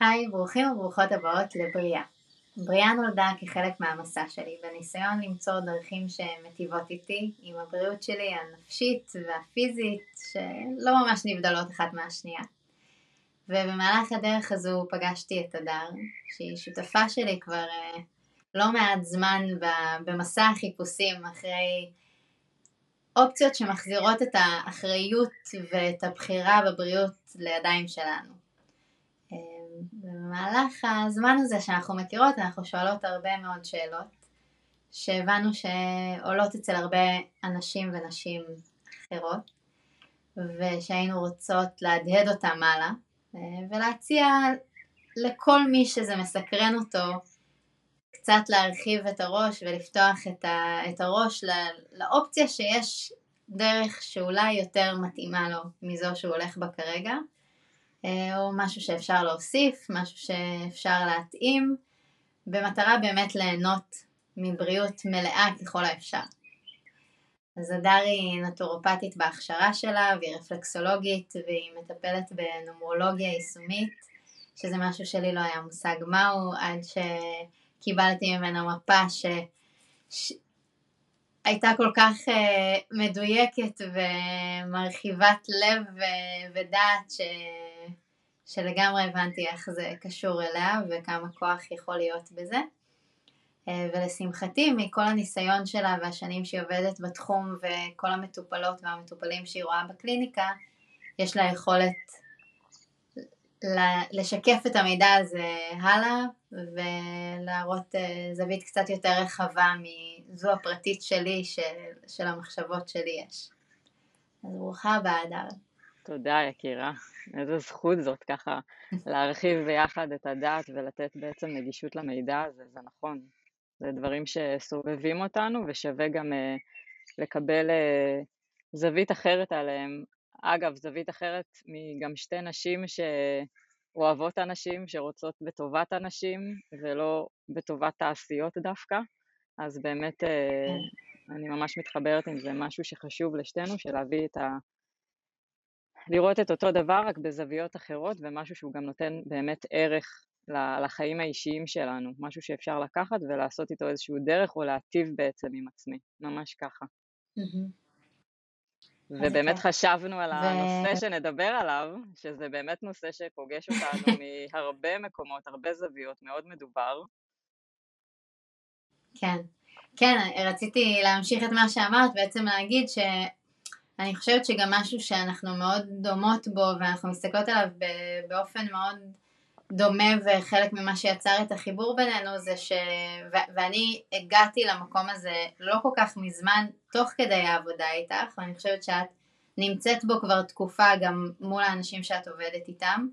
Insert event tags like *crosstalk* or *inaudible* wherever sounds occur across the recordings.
היי, ברוכים וברוכות הבאות לבריאה. בריאה נולדה כחלק מהמסע שלי, בניסיון למצוא דרכים שמטיבות איתי עם הבריאות שלי הנפשית והפיזית, שלא ממש נבדלות אחת מהשנייה. ובמהלך הדרך הזו פגשתי את הדר, שהיא שותפה שלי כבר אה, לא מעט זמן במסע החיפושים אחרי אופציות שמחזירות את האחריות ואת הבחירה בבריאות לידיים שלנו. אה, במהלך הזמן הזה שאנחנו מכירות אנחנו שואלות הרבה מאוד שאלות שהבנו שעולות אצל הרבה אנשים ונשים אחרות ושהיינו רוצות להדהד אותם מעלה אה, ולהציע לכל מי שזה מסקרן אותו קצת להרחיב את הראש ולפתוח את, את הראש לאופציה שיש דרך שאולי יותר מתאימה לו מזו שהוא הולך בה כרגע אה, או משהו שאפשר להוסיף, משהו שאפשר להתאים במטרה באמת ליהנות מבריאות מלאה ככל האפשר. אז הדר היא נטורופטית בהכשרה שלה והיא רפלקסולוגית והיא מטפלת בנומרולוגיה יישומית שזה משהו שלי לא היה מושג מהו עד שקיבלתי ממנה מפה שהייתה כל כך uh, מדויקת ומרחיבת לב ו- ודעת ש... שלגמרי הבנתי איך זה קשור אליה וכמה כוח יכול להיות בזה. אה, ולשמחתי מכל הניסיון שלה והשנים שהיא עובדת בתחום וכל המטופלות והמטופלים שהיא רואה בקליניקה, יש לה יכולת לשקף את המידע הזה הלאה ולהראות אה, זווית קצת יותר רחבה מזו הפרטית שלי של, של המחשבות שלי יש. אז ברוכה הבאה, דר. תודה, יקירה. איזה זכות זאת ככה להרחיב ביחד את הדעת ולתת בעצם נגישות למידע הזה, זה נכון. זה דברים שסובבים אותנו ושווה גם uh, לקבל uh, זווית אחרת עליהם. אגב, זווית אחרת מגם שתי נשים שאוהבות אנשים, שרוצות בטובת אנשים ולא בטובת תעשיות דווקא, אז באמת uh, אני ממש מתחברת עם זה, משהו שחשוב לשתינו, של להביא את ה... לראות את אותו דבר רק בזוויות אחרות ומשהו שהוא גם נותן באמת ערך לחיים האישיים שלנו, משהו שאפשר לקחת ולעשות איתו איזשהו דרך או להטיב בעצם עם עצמי, ממש ככה. ובאמת חשבנו על הנושא שנדבר עליו, שזה באמת נושא שפוגש אותנו *laughs* מהרבה מקומות, הרבה זוויות, מאוד מדובר. כן, כן, רציתי להמשיך את מה שאמרת, בעצם להגיד שאני חושבת שגם משהו שאנחנו מאוד דומות בו ואנחנו מסתכלות עליו באופן מאוד דומה וחלק ממה שיצר את החיבור בינינו זה ש... ו- ואני הגעתי למקום הזה לא כל כך מזמן תוך כדי העבודה איתך ואני חושבת שאת נמצאת בו כבר תקופה גם מול האנשים שאת עובדת איתם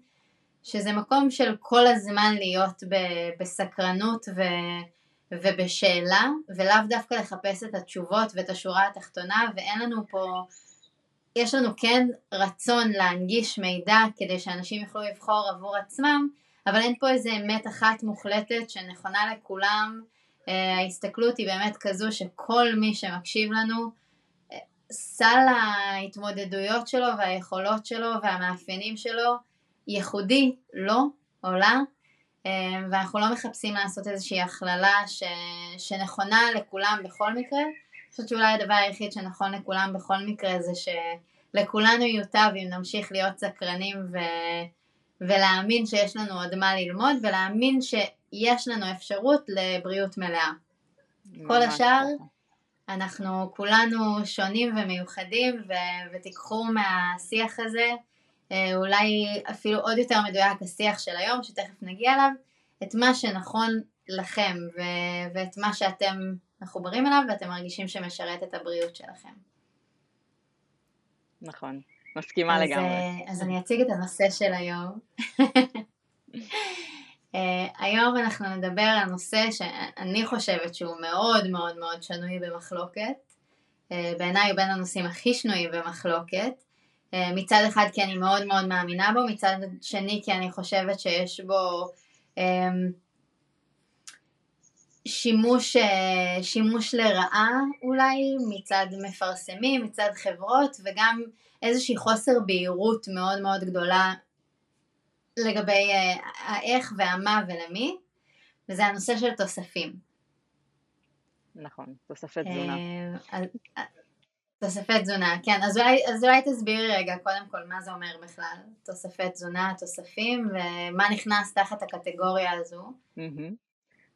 שזה מקום של כל הזמן להיות ב- בסקרנות ו- ובשאלה ולאו דווקא לחפש את התשובות ואת השורה התחתונה ואין לנו פה יש לנו כן רצון להנגיש מידע כדי שאנשים יוכלו לבחור עבור עצמם אבל אין פה איזה אמת אחת מוחלטת שנכונה לכולם, אה, ההסתכלות היא באמת כזו שכל מי שמקשיב לנו, אה, סל ההתמודדויות שלו והיכולות שלו והמאפיינים שלו ייחודי לו או לה, אה, ואנחנו לא מחפשים לעשות איזושהי הכללה ש... שנכונה לכולם בכל מקרה, אני חושבת שאולי הדבר היחיד שנכון לכולם בכל מקרה זה שלכולנו יוטב אם נמשיך להיות סקרנים ו... ולהאמין שיש לנו עוד מה ללמוד ולהאמין שיש לנו אפשרות לבריאות מלאה. כל השאר אנחנו כולנו שונים ומיוחדים ו- ותיקחו מהשיח הזה אה, אולי אפילו עוד יותר מדויק השיח של היום שתכף נגיע אליו את מה שנכון לכם ו- ואת מה שאתם מחוברים אליו ואתם מרגישים שמשרת את הבריאות שלכם. נכון. מסכימה אז, לגמרי. אה, אז אני אציג את הנושא של היום. uh, *laughs* היום אנחנו נדבר על נושא שאני חושבת שהוא מאוד מאוד מאוד שנוי במחלוקת. Uh, בעיניי הוא בין הנושאים הכי שנויים במחלוקת. Uh, מצד אחד כי אני מאוד מאוד מאמינה בו, מצד שני כי אני חושבת שיש בו um, שימוש, אה, שימוש לרעה אולי מצד מפרסמים, מצד חברות וגם איזושהי חוסר בהירות מאוד מאוד גדולה לגבי אה, האיך והמה ולמי וזה הנושא של תוספים. נכון, תוספי תזונה. תוספי תזונה, כן, אז אולי, אז אולי תסבירי רגע קודם כל מה זה אומר בכלל, תוספי תזונה, תוספים, ומה נכנס תחת הקטגוריה הזו.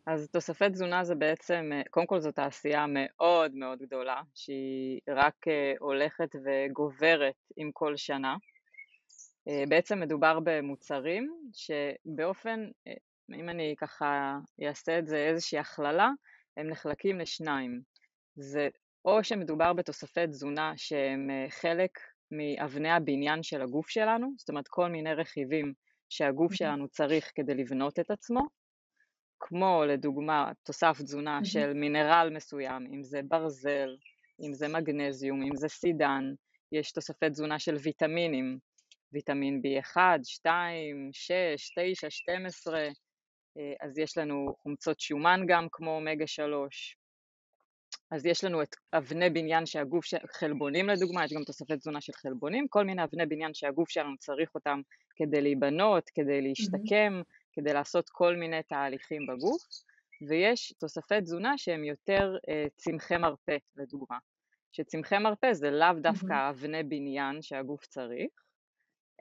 אז תוספי תזונה זה בעצם, קודם כל זו תעשייה מאוד מאוד גדולה, שהיא רק אה, הולכת וגוברת עם כל שנה. אה, בעצם מדובר במוצרים שבאופן, אה, אם אני ככה אעשה את זה איזושהי הכללה, הם נחלקים לשניים. זה או שמדובר בתוספי תזונה שהם אה, חלק מאבני הבניין של הגוף שלנו, זאת אומרת כל מיני רכיבים שהגוף שלנו צריך כדי לבנות את עצמו, כמו לדוגמה תוסף תזונה של מינרל מסוים, אם זה ברזל, אם זה מגנזיום, אם זה סידן, יש תוספי תזונה של ויטמינים, ויטמין B1, 2, 6, 9, 12, אז יש לנו חומצות שומן גם כמו אומגה 3, אז יש לנו את אבני בניין שהגוף, ש... חלבונים לדוגמה, יש גם תוספי תזונה של חלבונים, כל מיני אבני בניין שהגוף שלנו צריך אותם כדי להיבנות, כדי להשתקם, mm-hmm. כדי לעשות כל מיני תהליכים בגוף, ויש תוספי תזונה שהם יותר אה, צמחי מרפא לדוגמה, שצמחי מרפא זה לאו דווקא. אבני בניין שהגוף צריך,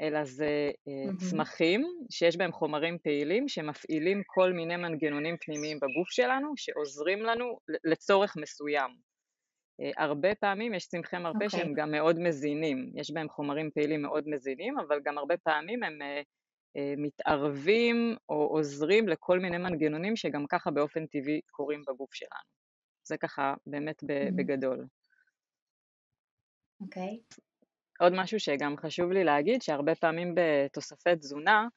אלא זה mm-hmm. צמחים שיש בהם חומרים פעילים שמפעילים כל מיני מנגנונים פנימיים בגוף שלנו שעוזרים לנו לצורך מסוים. אה, הרבה פעמים יש צמחי מרפא okay. אוקיי. שהם גם מאוד מזינים, יש בהם חומרים פעילים מאוד מזינים, אבל גם הרבה פעמים הם uh, מתערבים או עוזרים לכל מיני מנגנונים שגם ככה באופן טבעי קורים בגוף שלנו. זה ככה באמת mm-hmm. בגדול. אוקיי. Okay. עוד משהו שגם חשוב לי להגיד, שהרבה פעמים בתוספי תזונה,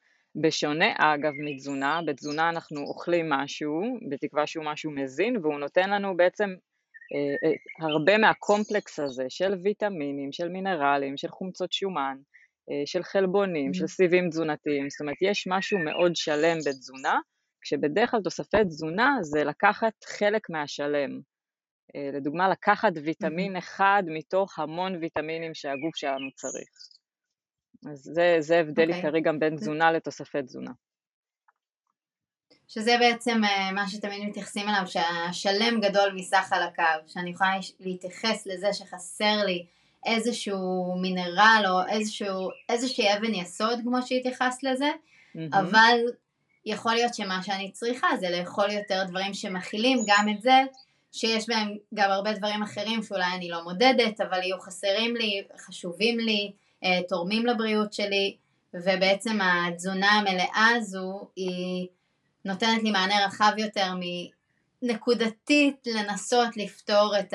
בשונה אגב מתזונה, בתזונה אנחנו אוכלים משהו, בתקווה שהוא משהו מזין, והוא נותן לנו בעצם אה, אה, הרבה מהקומפלקס הזה של ויטמינים, של מינרלים, של חומצות שומן, אה, של חלבונים, mm. של סיבים תזונתיים, זאת אומרת יש משהו מאוד שלם בתזונה, כשבדרך כלל תוספי תזונה זה לקחת חלק מהשלם. אה, לדוגמה לקחת ויטמין אחד מתוך המון ויטמינים שהגוף שלנו צריך. אז זה, זה הבדל okay. אוקיי. עיקרי גם בין תזונה לתוספי תזונה. שזה בעצם אה, מה שתמיד מתייחסים אליו, שהשלם גדול מסך על הקו, שאני יכולה להתייחס לזה שחסר לי איזשהו מינרל או איזשהו, איזושהי אבן יסוד כמו שהתייחסת לזה, mm-hmm. אבל יכול להיות שמה שאני צריכה זה לאכול יותר דברים שמכילים גם את זה, שיש בהם גם הרבה דברים אחרים שאולי אני לא מודדת, אבל יהיו חסרים לי, חשובים לי, אה, תורמים לבריאות שלי, ובעצם התזונה המלאה הזו היא נותנת לי מענה רחב יותר מנקודתית לנסות לפתור את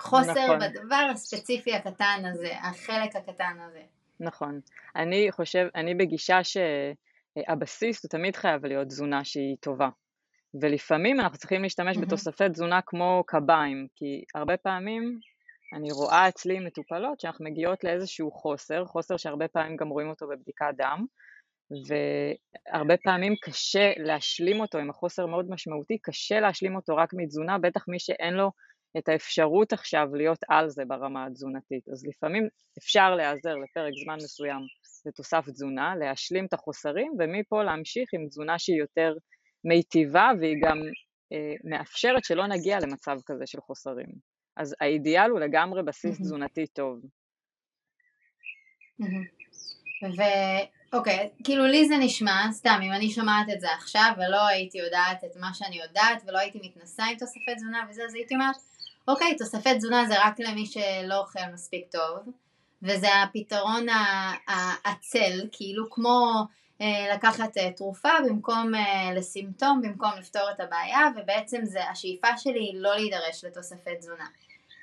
החוסר נכון. בדבר הספציפי הקטן הזה, החלק הקטן הזה. נכון. אני חושב, אני בגישה שהבסיס הוא תמיד חייב להיות תזונה שהיא טובה. ולפעמים אנחנו צריכים להשתמש mm-hmm. בתוספי תזונה כמו קביים, כי הרבה פעמים אני רואה אצלי מטופלות שאנחנו מגיעות לאיזשהו חוסר, חוסר שהרבה פעמים גם רואים אותו בבדיקת דם, והרבה פעמים קשה להשלים אותו עם החוסר מאוד משמעותי, קשה להשלים אותו רק מתזונה, בטח מי שאין לו את האפשרות עכשיו להיות על זה ברמה התזונתית. אז לפעמים אפשר להיעזר לפרק זמן מסוים בתוסף תזונה, להשלים את החוסרים, ומפה להמשיך עם תזונה שהיא יותר מיטיבה והיא גם אה, מאפשרת שלא נגיע למצב כזה של חוסרים. אז האידיאל הוא לגמרי בסיס mm-hmm. תזונתי טוב. ואוקיי, כאילו לי זה נשמע, סתם, אם אני שומעת את זה עכשיו ולא הייתי יודעת את מה שאני יודעת ולא הייתי מתנסה עם תוספי תזונה וזה, אז הייתי אומרת, אוקיי, תוספי תזונה זה רק למי שלא אוכל מספיק טוב, וזה הפתרון העצל, כאילו כמו אה, לקחת אה, תרופה במקום אה, לסימפטום, במקום לפתור את הבעיה, ובעצם זה, השאיפה שלי היא לא להידרש לתוספי תזונה.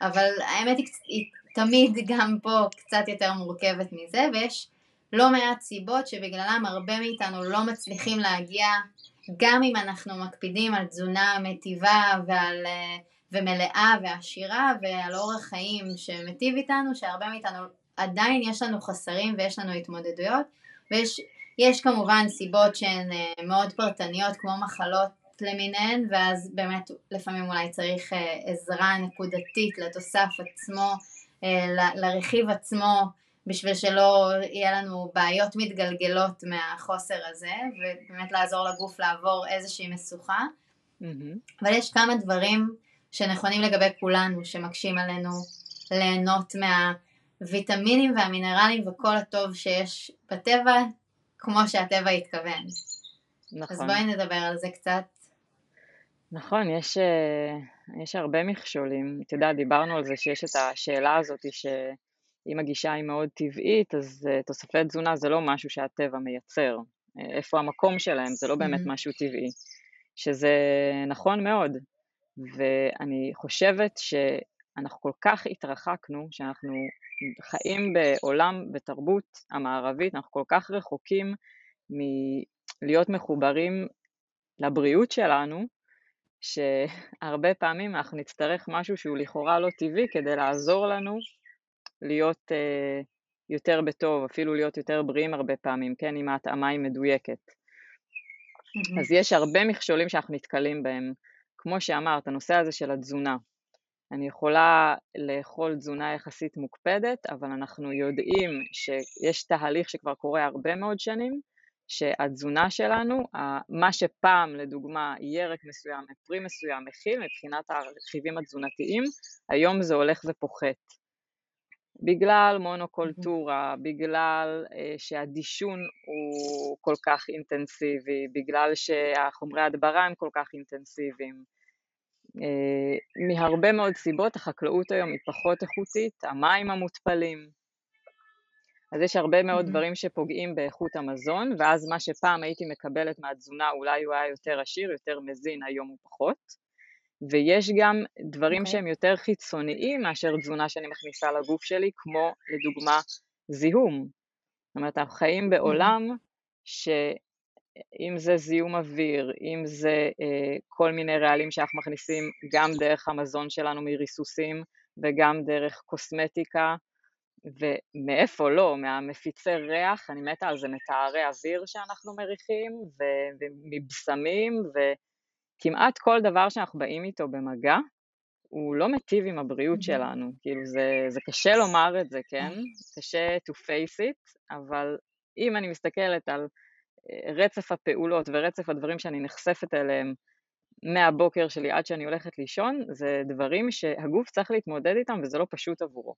אבל האמת היא, היא תמיד גם פה קצת יותר מורכבת מזה, ויש לא מעט סיבות שבגללם הרבה מאיתנו לא מצליחים להגיע, גם אם אנחנו מקפידים על תזונה מטיבה ועל, ומלאה ועשירה ועל אורח חיים שמטיב איתנו, שהרבה מאיתנו עדיין יש לנו חסרים ויש לנו התמודדויות, ויש יש כמובן סיבות שהן אה, מאוד פרטניות כמו מחלות למיניהן, ואז באמת לפעמים אולי צריך אה, עזרה נקודתית לתוסף עצמו, אה, לרכיב עצמו, בשביל שלא יהיה לנו בעיות מתגלגלות מהחוסר הזה, ובאמת לעזור לגוף לעבור איזושהי משוכה. Mm-hmm. אבל יש כמה דברים שנכונים לגבי כולנו, שמקשים עלינו ליהנות מהוויטמינים והמינרלים וכל הטוב שיש בטבע, כמו שהטבע התכוון. נכון. אז בואי נדבר על זה קצת. נכון, יש, אה, יש הרבה מכשולים. את יודעת, דיברנו על זה שיש את השאלה הזאת שאם הגישה היא מאוד טבעית, אז אה, תוספי תזונה זה לא משהו שהטבע מייצר. אה, איפה המקום שלהם, זה לא באמת mm-hmm. משהו טבעי. שזה נכון מאוד, ואני חושבת שאנחנו כל כך התרחקנו, שאנחנו חיים בעולם, בתרבות המערבית, אנחנו כל כך רחוקים מלהיות מחוברים לבריאות שלנו, שהרבה פעמים אנחנו נצטרך משהו שהוא לכאורה לא טבעי כדי לעזור לנו להיות uh, יותר בטוב, אפילו להיות יותר בריאים הרבה פעמים, כן, אם ההתאמה היא מדויקת. Mm-hmm. אז יש הרבה מכשולים שאנחנו נתקלים בהם. כמו שאמרת, הנושא הזה של התזונה. אני יכולה לאכול תזונה יחסית מוקפדת, אבל אנחנו יודעים שיש תהליך שכבר קורה הרבה מאוד שנים, שהתזונה שלנו, מה שפעם לדוגמה ירק מסוים, פרי מסוים מכיל מבחינת הרכיבים התזונתיים, היום זה הולך ופוחת. בגלל מונוקולטורה, בגלל uh, שהדישון הוא כל כך אינטנסיבי, בגלל שהחומרי הדברה הם כל כך אינטנסיביים. Uh, מהרבה מאוד סיבות החקלאות היום היא פחות איכותית, המים המותפלים. אז יש הרבה מאוד mm-hmm. דברים שפוגעים באיכות המזון, ואז מה שפעם הייתי מקבלת מהתזונה אולי הוא היה יותר עשיר, יותר מזין, היום הוא פחות. ויש גם דברים okay. אוקיי. שהם יותר חיצוניים מאשר תזונה שאני מכניסה לגוף שלי, כמו לדוגמה זיהום. זאת אומרת, אנחנו חיים בעולם שאם זה זיהום אוויר, אם זה אה, כל מיני רעלים שאנחנו מכניסים גם דרך המזון שלנו מריסוסים וגם דרך קוסמטיקה, ומאיפה לא, מהמפיצי ריח, אני מתה על זה, מטהרי אוויר שאנחנו מריחים, ומבשמים, ו... כמעט כל דבר שאנחנו באים איתו במגע, הוא לא מטיב עם הבריאות שלנו. כאילו, זה, זה קשה לומר את זה, כן? קשה to face it, אבל אם אני מסתכלת על אה, רצף הפעולות ורצף הדברים שאני נחשפת אליהם מהבוקר שלי עד שאני הולכת לישון, זה דברים שהגוף צריך להתמודד איתם וזה לא פשוט עבורו.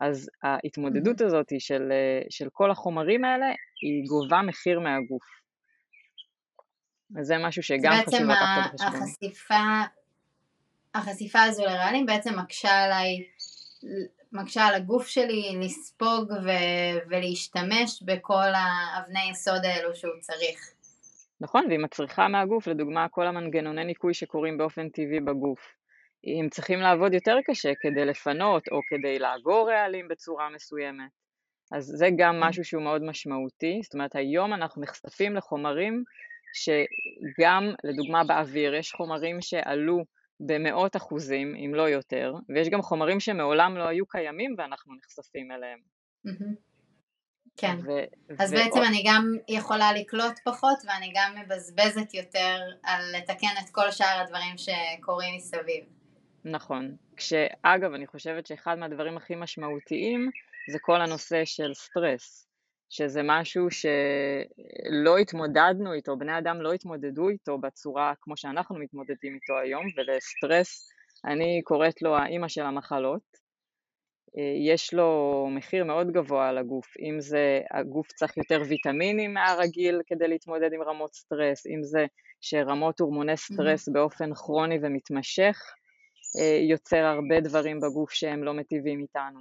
אז ההתמודדות הזאת של, אה, של כל החומרים האלה, היא גובה מחיר מהגוף. אז זה משהו שגם חשוב לקחת בחשבון. החשיפה, החשיפה הזו לרעלים בעצם מקשה עליי, מקשה על הגוף שלי לספוג ו- ולהשתמש בכל האבני יסוד האלו שהוא צריך. נכון, והיא מצריכה מהגוף, לדוגמה כל המנגנוני ניקוי שקורים באופן טבעי בגוף. הם צריכים לעבוד יותר קשה כדי לפנות או כדי לאגור רעלים בצורה מסוימת. אז זה גם כן. משהו שהוא מאוד משמעותי, זאת אומרת היום אנחנו נחשפים לחומרים שגם לדוגמה באוויר יש חומרים שעלו במאות אחוזים, אם לא יותר, ויש גם חומרים שמעולם לא היו קיימים ואנחנו נחשפים אליהם. כן, ו- אז ו- בעצם ו- אני גם יכולה לקלוט פחות ואני גם מבזבזת יותר על לתקן את כל שאר הדברים שקורים מסביב. נכון, כשאגב אני חושבת שאחד מהדברים הכי משמעותיים זה כל הנושא של סטרס. שזה משהו שלא התמודדנו איתו, בני אדם לא התמודדו איתו בצורה כמו שאנחנו מתמודדים איתו היום, ולסטרס אני קוראת לו האימא של המחלות. יש לו מחיר מאוד גבוה על הגוף, אם זה הגוף צריך יותר ויטמינים מהרגיל כדי להתמודד עם רמות סטרס, אם זה שרמות הורמוני סטרס באופן כרוני ומתמשך יוצר הרבה דברים בגוף שהם לא מטיבים איתנו.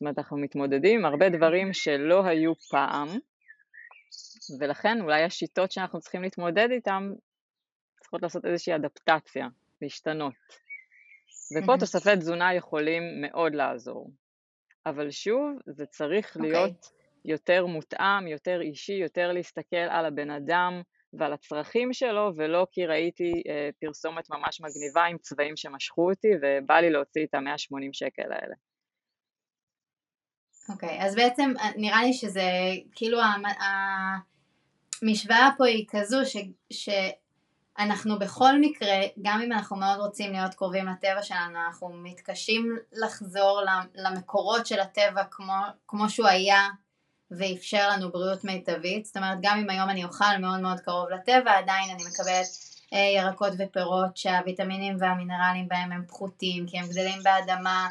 זאת אומרת, אנחנו מתמודדים עם הרבה דברים שלא היו פעם, ולכן אולי השיטות שאנחנו צריכים להתמודד איתן צריכות לעשות איזושהי אדפטציה, להשתנות. ופה תוספי תזונה יכולים מאוד לעזור. אבל שוב, זה צריך okay. אוקיי. להיות יותר מותאם, יותר אישי, יותר להסתכל על הבן אדם ועל הצרכים שלו, ולא כי ראיתי אה, פרסומת ממש מגניבה עם צבעים שמשכו אותי, ובא לי להוציא את ה-180 שקל האלה. אוקיי, okay, אז בעצם אה, נראה לי שזה כאילו המשוואה פה היא כזו ש, אנחנו בכל מקרה, גם אם אנחנו מאוד רוצים להיות קרובים לטבע שלנו, אנחנו מתקשים לחזור למקורות של הטבע כמו, כמו שהוא היה ואפשר לנו בריאות מיטבית. זאת אומרת, גם אם היום אני אוכל מאוד מאוד קרוב לטבע, עדיין אני מקבלת אה, ירקות ופירות שהוויטמינים והמינרלים בהם הם פחותים, כי הם גדלים באדמה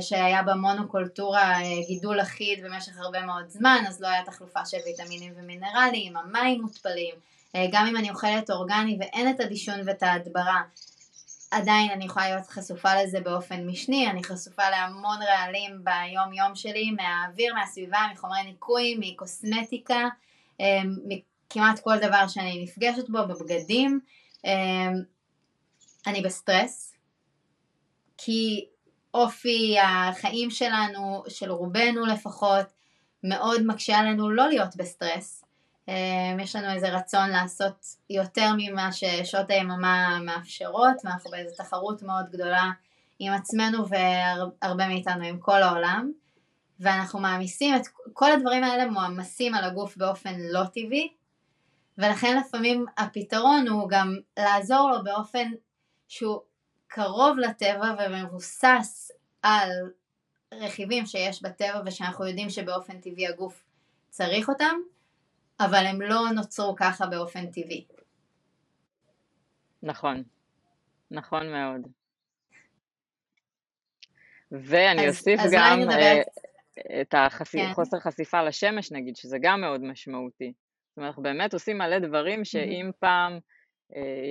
שהיה בה מונוקולטורה, אה, גידול אחיד במשך הרבה מאוד זמן, אז לא היה תחלופה של ויטמינים ומינרלים, המים מותפלים. אה, גם אם אני אוכלת אורגני ואין את הדישון ואת ההדברה, עדיין אני יכולה להיות חשופה לזה באופן משני, אני חשופה להמון רעלים ביום יום שלי, מהאוויר, מהסביבה, מחומרי ניקוי, מקוסמטיקה, אה, כמעט כל דבר שאני נפגשת בו, בבגדים. אה, אני בסטרס, כי אופי החיים שלנו, של רובנו לפחות, מאוד מקשה עלינו לא להיות בסטרס. אמ, יש לנו איזה רצון לעשות יותר ממה ששעות היממה מאפשרות, ואנחנו באיזו תחרות מאוד גדולה עם עצמנו והרבה מאיתנו עם כל העולם, ואנחנו מעמיסים את כל הדברים האלה מועמסים על הגוף באופן לא טבעי, ולכן לפעמים הפתרון הוא גם לעזור לו באופן שהוא קרוב לטבע ומבוסס על רכיבים שיש בטבע ושאנחנו יודעים שבאופן טבעי הגוף צריך אותם, אבל הם לא נוצרו ככה באופן טבעי. נכון, נכון מאוד. ואני אז, אוסיף אז גם מדברת... את החוסר כן. חשיפה לשמש נגיד, שזה גם מאוד משמעותי. זאת אומרת, אנחנו באמת עושים מלא דברים שאם mm-hmm. פעם אה,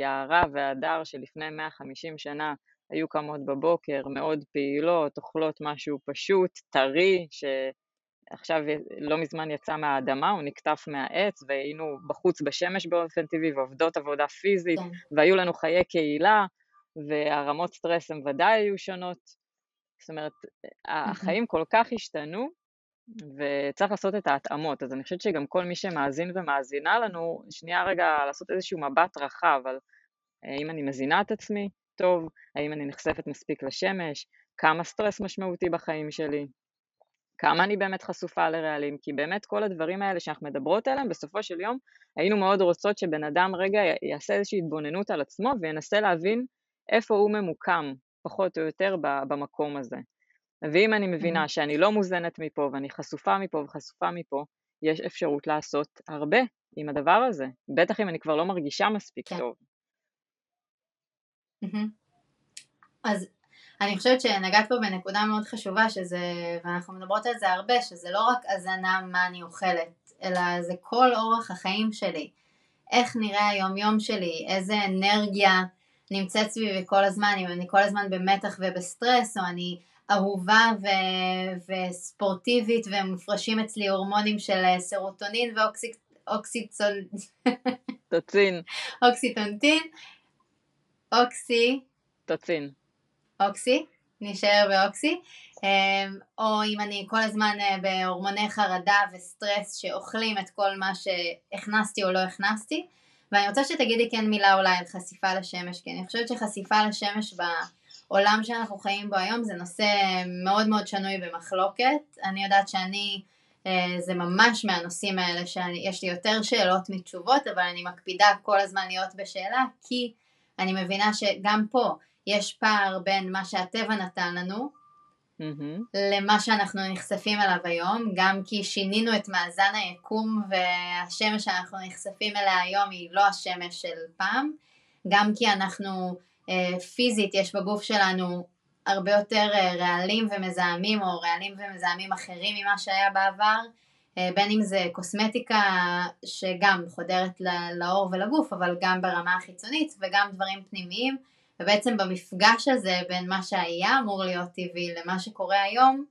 יערה והדר שלפני 150 שנה היו קמות בבוקר, מאוד פעילות, אוכלות משהו פשוט, טרי, שעכשיו לא מזמן יצא מהאדמה, הוא נקטף מהעץ, והיינו בחוץ בשמש באופן טבעי, ועובדות עבודה פיזית, כן. והיו לנו חיי קהילה, והרמות סטרס הן ודאי היו שונות. זאת אומרת, החיים כל כך השתנו, וצריך לעשות את ההתאמות. אז אני חושבת שגם כל מי שמאזין ומאזינה לנו, שנייה רגע לעשות איזשהו מבט רחב על האם אני מזינה את עצמי טוב, האם אני נחשפת מספיק לשמש, כמה סטרס משמעותי בחיים שלי, כמה אני באמת חשופה לרעלים, כי באמת כל הדברים האלה שאנחנו מדברות עליהם, בסופו של יום היינו מאוד רוצות שבן אדם רגע יעשה איזושהי התבוננות על עצמו וינסה להבין איפה הוא ממוקם, פחות או יותר, במקום הזה. ואם אני מבינה שאני לא מוזנת מפה ואני חשופה מפה וחשופה מפה, יש אפשרות לעשות הרבה עם הדבר הזה, בטח אם אני כבר לא מרגישה מספיק כן. טוב. אז אני חושבת שנגעת פה בנקודה מאוד חשובה שזה, ואנחנו מדברות על זה הרבה, שזה לא רק הזנה מה אני אוכלת, אלא זה כל אורח החיים שלי. איך נראה היום יום שלי, איזה אנרגיה נמצאת סביבי כל הזמן, אם אני כל הזמן במתח ובסטרס, או אני אהובה ו- וספורטיבית ומופרשים אצלי הורמונים של סרוטונין ואוקסיטונטין. תוצין. *laughs* אוקסיטונטין. אוקסי. תוצין. אוקסי, נשאר באוקסי. אמ, או אם אני כל הזמן אה, בהורמוני חרדה וסטרס שאוכלים את כל מה שהכנסתי או לא הכנסתי. ואני רוצה שתגידי כן מילה אולי על חשיפה לשמש, כי אני חושבת שחשיפה לשמש בעולם שאנחנו חיים בו היום זה נושא מאוד מאוד שנוי במחלוקת. אני יודעת שאני, אה, זה ממש מהנושאים האלה שיש לי יותר שאלות מתשובות, אבל אני מקפידה כל הזמן להיות בשאלה, כי אני מבינה שגם פה יש פער בין מה שהטבע נתן לנו mm-hmm. למה שאנחנו נחשפים אליו היום, גם כי שינינו את מאזן היקום והשמש שאנחנו נחשפים אליה היום היא לא השמש של פעם, גם כי אנחנו פיזית יש בגוף שלנו הרבה יותר אה, רעלים ומזהמים או רעלים ומזהמים אחרים ממה שהיה בעבר, אה, בין אם זה קוסמטיקה שגם חודרת לעור ולגוף אבל גם ברמה החיצונית וגם דברים פנימיים. ובעצם במפגש הזה בין מה שהיה אמור להיות טבעי למה שקורה היום,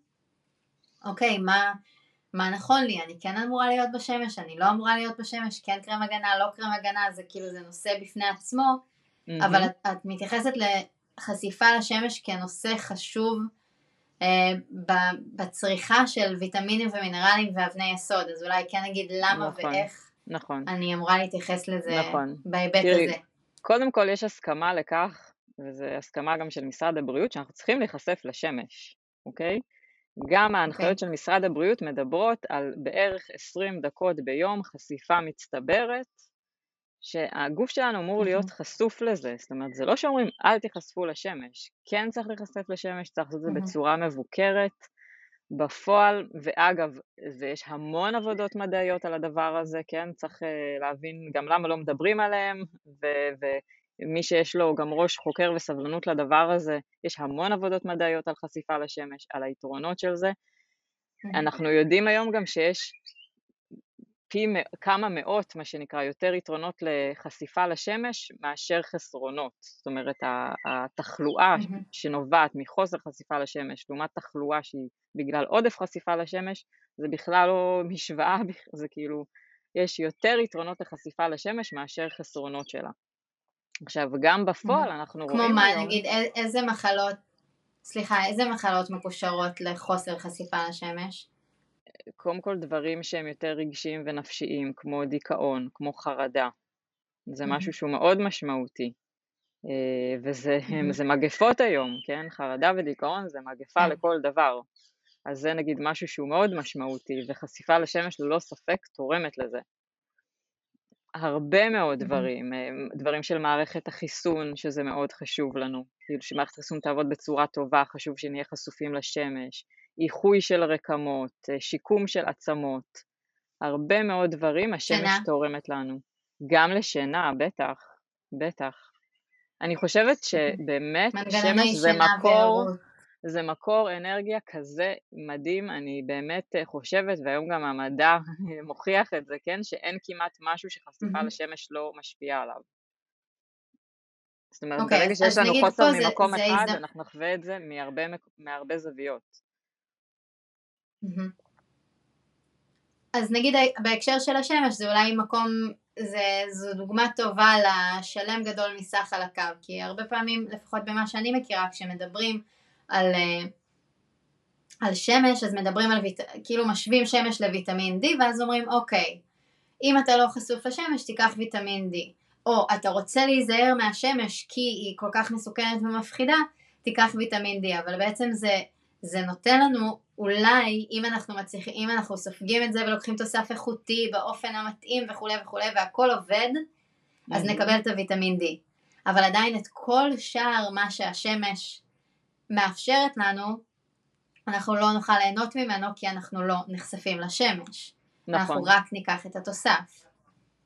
אוקיי, מה, מה נכון לי, אני כן אמורה להיות בשמש, אני לא אמורה להיות בשמש, כן קרם הגנה, לא קרם הגנה, זה כאילו זה נושא בפני עצמו, mm-hmm. אבל את, את מתייחסת לחשיפה לשמש כנושא חשוב אה, בצריכה של ויטמינים ומינרלים ואבני יסוד, אז אולי כן נגיד למה נכון, ואיך נכון. אני אמורה להתייחס לזה נכון. בהיבט תראי, הזה. קודם כל יש הסכמה לכך וזו הסכמה גם של משרד הבריאות, שאנחנו צריכים להיחשף לשמש, אוקיי? גם ההנחיות okay. אוקיי. של משרד הבריאות מדברות על בערך 20 דקות ביום חשיפה מצטברת שהגוף שלנו אמור להיות חשוף לזה, זאת אומרת זה לא שאומרים אל תיחשפו לשמש, כן צריך להיחשף לשמש, צריך לעשות את זה בצורה מבוקרת, בפועל, ואגב, ויש המון עבודות מדעיות על הדבר הזה, כן, צריך uh, להבין גם למה לא מדברים עליהם, ומי שיש לו גם ראש חוקר וסבלנות לדבר הזה, יש המון עבודות מדעיות על חשיפה לשמש, על היתרונות של זה. אנחנו יודעים היום גם שיש פי כמה מאות, מה שנקרא, יותר יתרונות לחשיפה לשמש מאשר חסרונות. זאת אומרת, התחלואה mm-hmm. שנובעת מחוסר חשיפה לשמש לעומת תחלואה שהיא בגלל עודף חשיפה לשמש, זה בכלל לא משוואה, זה כאילו, יש יותר יתרונות לחשיפה לשמש מאשר חסרונות שלה. עכשיו, גם בפועל mm-hmm. אנחנו כמו רואים מה, היום... כמו מה, נגיד, איזה מחלות, סליחה, איזה מחלות מקושרות לחוסר חשיפה לשמש? קודם כל דברים שהם יותר רגשיים ונפשיים, כמו דיכאון, כמו חרדה. זה משהו שהוא מאוד משמעותי. אה, וזה זה מגפות היום, כן? חרדה ודיכאון זה מגפה כן. לכל דבר. אז זה נגיד משהו שהוא מאוד משמעותי, וחשיפה לשמש ללא ספק תורמת לזה. הרבה מאוד דברים, אה, דברים של מערכת החיסון, שזה מאוד חשוב לנו, כאילו שמערכת החיסון תעבוד בצורה טובה, חשוב שנהיה חשופים לשמש, איחוי של רקמות, אה, שיקום של עצמות, הרבה מאוד דברים השמש שינה. תורמת לנו. גם לשינה, בטח, בטח. אני חושבת *laughs* שבאמת שמש זה מקור, זה מקור אנרגיה כזה מדהים, אני באמת אה, חושבת, והיום גם המדע *laughs* מוכיח את זה, כן, שאין כמעט משהו שחשיפה לשמש לא משפיעה עליו. זאת אומרת, okay, אוקיי, ברגע שיש לנו חוסר ממקום זה, אחד, זה... אנחנו נחווה את זה מהרבה, מהרבה זוויות. אז נגיד בהקשר של השמש זה אולי מקום, זה, זו דוגמה טובה לשלם גדול מסך על הקו, כי הרבה פעמים, לפחות במה שאני מכירה, כשמדברים על, אה, על שמש, אז מדברים על, ויט, כאילו משווים שמש לויטמין D, ואז אומרים אוקיי, אם אתה לא חשוף לשמש תיקח ויטמין D, או אתה רוצה להיזהר מהשמש כי היא כל כך מסוכנת ומפחידה, תיקח ויטמין D, אבל בעצם זה, זה נותן לנו אולי אם אנחנו מצליחים, אם אנחנו סופגים את זה ולוקחים תוסף איכותי באופן המתאים וכולי וכולי והכל עובד, אז נקבל את הוויטמין D. אבל עדיין את כל שאר מה שהשמש מאפשרת לנו, אנחנו לא נוכל ליהנות ממנו כי אנחנו לא נחשפים לשמש. נכון. אנחנו רק ניקח את התוסף.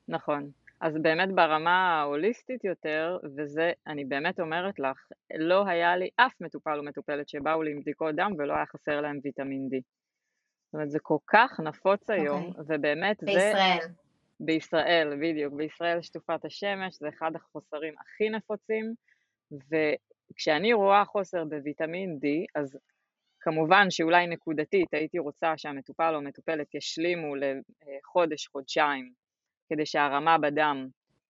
נכון. אז באמת ברמה ההוליסטית יותר, וזה, אני באמת אומרת לך, לא היה לי אף מטופל או מטופלת שבאו לי עם בדיקות דם ולא היה חסר להם ויטמין D. זאת אומרת, זה כל כך נפוץ היום, okay. אוקיי. ובאמת בישראל. זה... בישראל. בישראל, בדיוק. בישראל שטופת השמש זה אחד החוסרים הכי נפוצים, וכשאני רואה חוסר בוויטמין D, אז כמובן שאולי נקודתית הייתי רוצה שהמטופל או המטופלת ישלימו לחודש, חודשיים כדי שהרמה בדם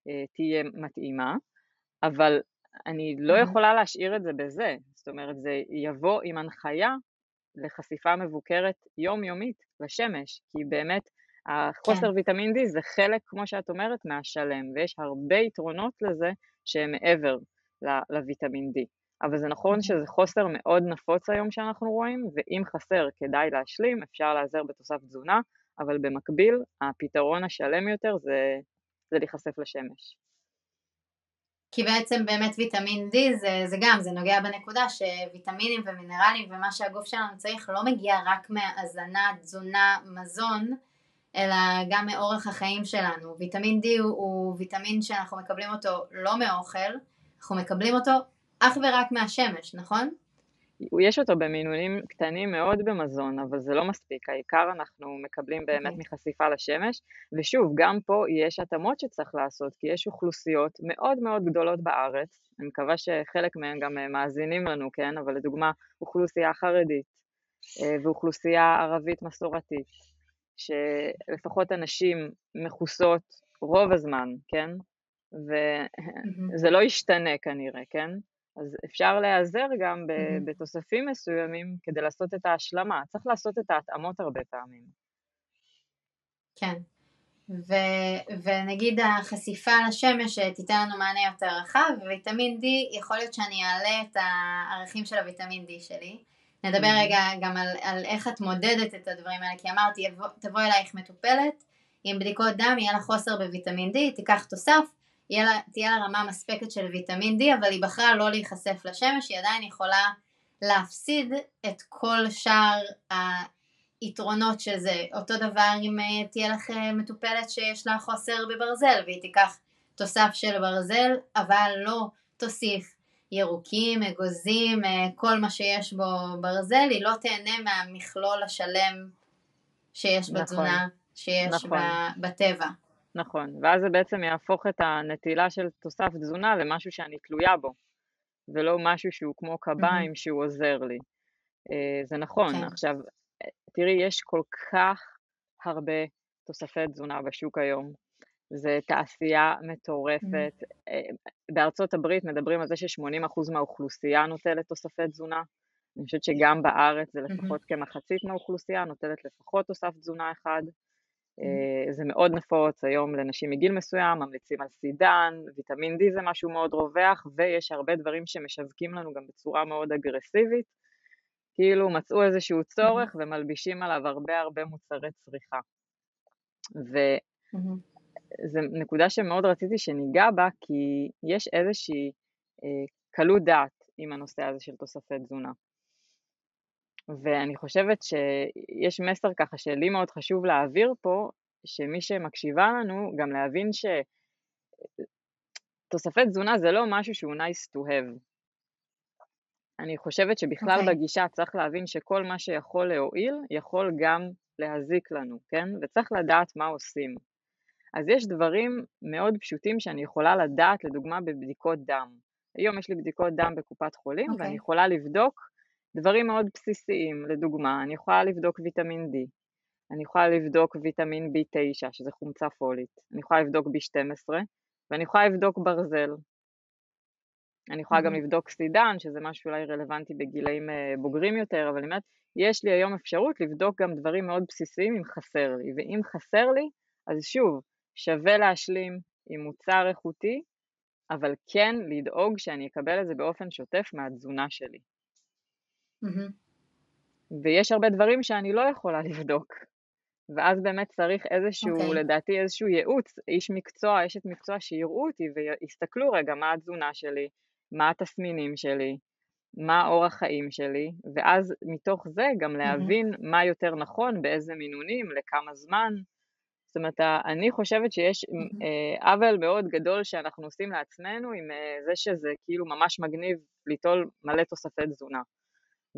אה, תהיה מתאימה, אבל אני לא יכולה להשאיר את זה בזה, זאת אומרת זה יבוא עם הנחיה לחשיפה מבוקרת יומיומית לשמש, כי באמת החוסר כן. ויטמין D זה חלק, כמו שאת אומרת, מהשלם, ויש הרבה יתרונות לזה שהם מעבר לוויטמין D. אבל זה נכון שזה חוסר מאוד נפוץ היום שאנחנו רואים, ואם חסר כדאי להשלים, אפשר להיעזר בתוסף תזונה, אבל במקביל הפתרון השלם יותר זה, זה להיחשף לשמש. כי בעצם באמת ויטמין D זה, זה גם, זה נוגע בנקודה שוויטמינים ומינרלים ומה שהגוף שלנו צריך לא מגיע רק מהזנה, תזונה, מזון, אלא גם מאורך החיים שלנו. ויטמין D הוא, הוא ויטמין שאנחנו מקבלים אותו לא מאוכל, אנחנו מקבלים אותו אך ורק מהשמש, נכון? יש אותו במינונים קטנים מאוד במזון, אבל זה לא מספיק, העיקר אנחנו מקבלים באמת okay. אוקיי. מחשיפה לשמש, ושוב, גם פה יש התאמות שצריך לעשות, כי יש אוכלוסיות מאוד מאוד גדולות בארץ, אני מקווה שחלק מהן גם אה, מאזינים לנו, כן, אבל לדוגמה, אוכלוסייה חרדית אה, ואוכלוסייה ערבית מסורתית, שלפחות הנשים מכוסות רוב הזמן, כן, וזה לא ישתנה כנראה, כן? אז אפשר להיעזר גם mm-hmm. בתוספים מסוימים כדי לעשות את ההשלמה. צריך לעשות את ההתאמות הרבה פעמים. כן. ו- ונגיד החשיפה לשמש תיתן לנו מענה יותר רחב, וויטמין D, יכול להיות שאני אעלה את הערכים של הוויטמין D שלי. נדבר mm-hmm. רגע גם על, על איך את מודדת את הדברים האלה, כי אמרתי, תבוא אלייך מטופלת עם בדיקות דם יהיה לה חוסר בוויטמין D, תיקח תוסף, לה, תהיה לה רמה מספקת של ויטמין D, אבל היא בחרה לא להיחשף לשמש, היא עדיין יכולה להפסיד את כל שאר היתרונות של זה. אותו דבר אם אה, תהיה לך אה, מטופלת שיש לה חוסר בברזל והיא תיקח תוסף של ברזל, אבל לא תוסיף ירוקים, אגוזים, אה, כל מה שיש בו ברזל, היא לא תהנה מהמכלול השלם שיש נכון, בתזונה, שיש נכון. בטבע. נכון, ואז זה בעצם יהפוך את הנטילה של תוסף תזונה למשהו שאני תלויה בו, ולא משהו שהוא כמו קביים mm-hmm. שהוא עוזר לי. Uh, זה נכון, כן. עכשיו, תראי, יש כל כך הרבה תוספי תזונה בשוק היום. זה תעשייה מטורפת. Mm-hmm. בארצות הברית מדברים על זה ש-80% מהאוכלוסייה נוטלת תוספי תזונה. אני חושבת שגם בארץ זה לפחות mm-hmm. כמחצית מהאוכלוסייה נוטלת לפחות תוסף תזונה אחד. Mm-hmm. זה מאוד נפוץ היום לנשים מגיל מסוים, ממליצים על סידן, ויטמין D זה משהו מאוד רווח, ויש הרבה דברים שמשווקים לנו גם בצורה מאוד אגרסיבית, כאילו מצאו איזשהו צורך ומלבישים עליו הרבה הרבה מוצרי צריכה. וזו נקודה שמאוד רציתי שניגע בה, כי יש איזושהי אה, קלות דעת עם הנושא הזה של תוספי תזונה. ואני חושבת שיש מסר ככה שלי מאוד חשוב להעביר פה, שמי שמקשיבה לנו, גם להבין שתוספי תזונה זה לא משהו שהוא nice to have. אני חושבת שבכלל okay. אוקיי. בגישה צריך להבין שכל מה שיכול להועיל, יכול גם להזיק לנו, כן? וצריך לדעת מה עושים. אז יש דברים מאוד פשוטים שאני יכולה לדעת, לדוגמה בבדיקות דם. היום יש לי בדיקות דם בקופת חולים, okay. ואני אוקיי. יכולה לבדוק דברים מאוד בסיסיים, לדוגמה, אני יכולה לבדוק ויטמין D, אני יכולה לבדוק ויטמין B9, שזה חומצה פולית, אני יכולה לבדוק B12, ואני יכולה לבדוק ברזל, אני יכולה גם לבדוק סידן, שזה משהו אולי רלוונטי בגילאים אה, בוגרים יותר, אבל אני אומרת, יש לי היום אפשרות לבדוק גם דברים מאוד בסיסיים אם חסר לי, ואם חסר לי, אז שוב, שווה להשלים עם מוצר איכותי, אבל כן לדאוג שאני אקבל את זה באופן שוטף מהתזונה שלי. Mm-hmm. ויש הרבה דברים שאני לא יכולה *laughs* לבדוק, ואז באמת צריך איזשהו, okay. אוקיי. לדעתי איזשהו ייעוץ, איש מקצוע, אשת מקצוע שיראו אותי ויסתכלו רגע מה התזונה שלי, מה התסמינים שלי, מה אורח חיים שלי, ואז מתוך זה גם להבין mm-hmm. מה יותר נכון, באיזה מינונים, לכמה זמן. זאת אומרת, אני חושבת שיש mm-hmm. עוול מאוד גדול שאנחנו עושים לעצמנו עם אה, זה שזה כאילו ממש מגניב ליטול מלא תוספי תזונה.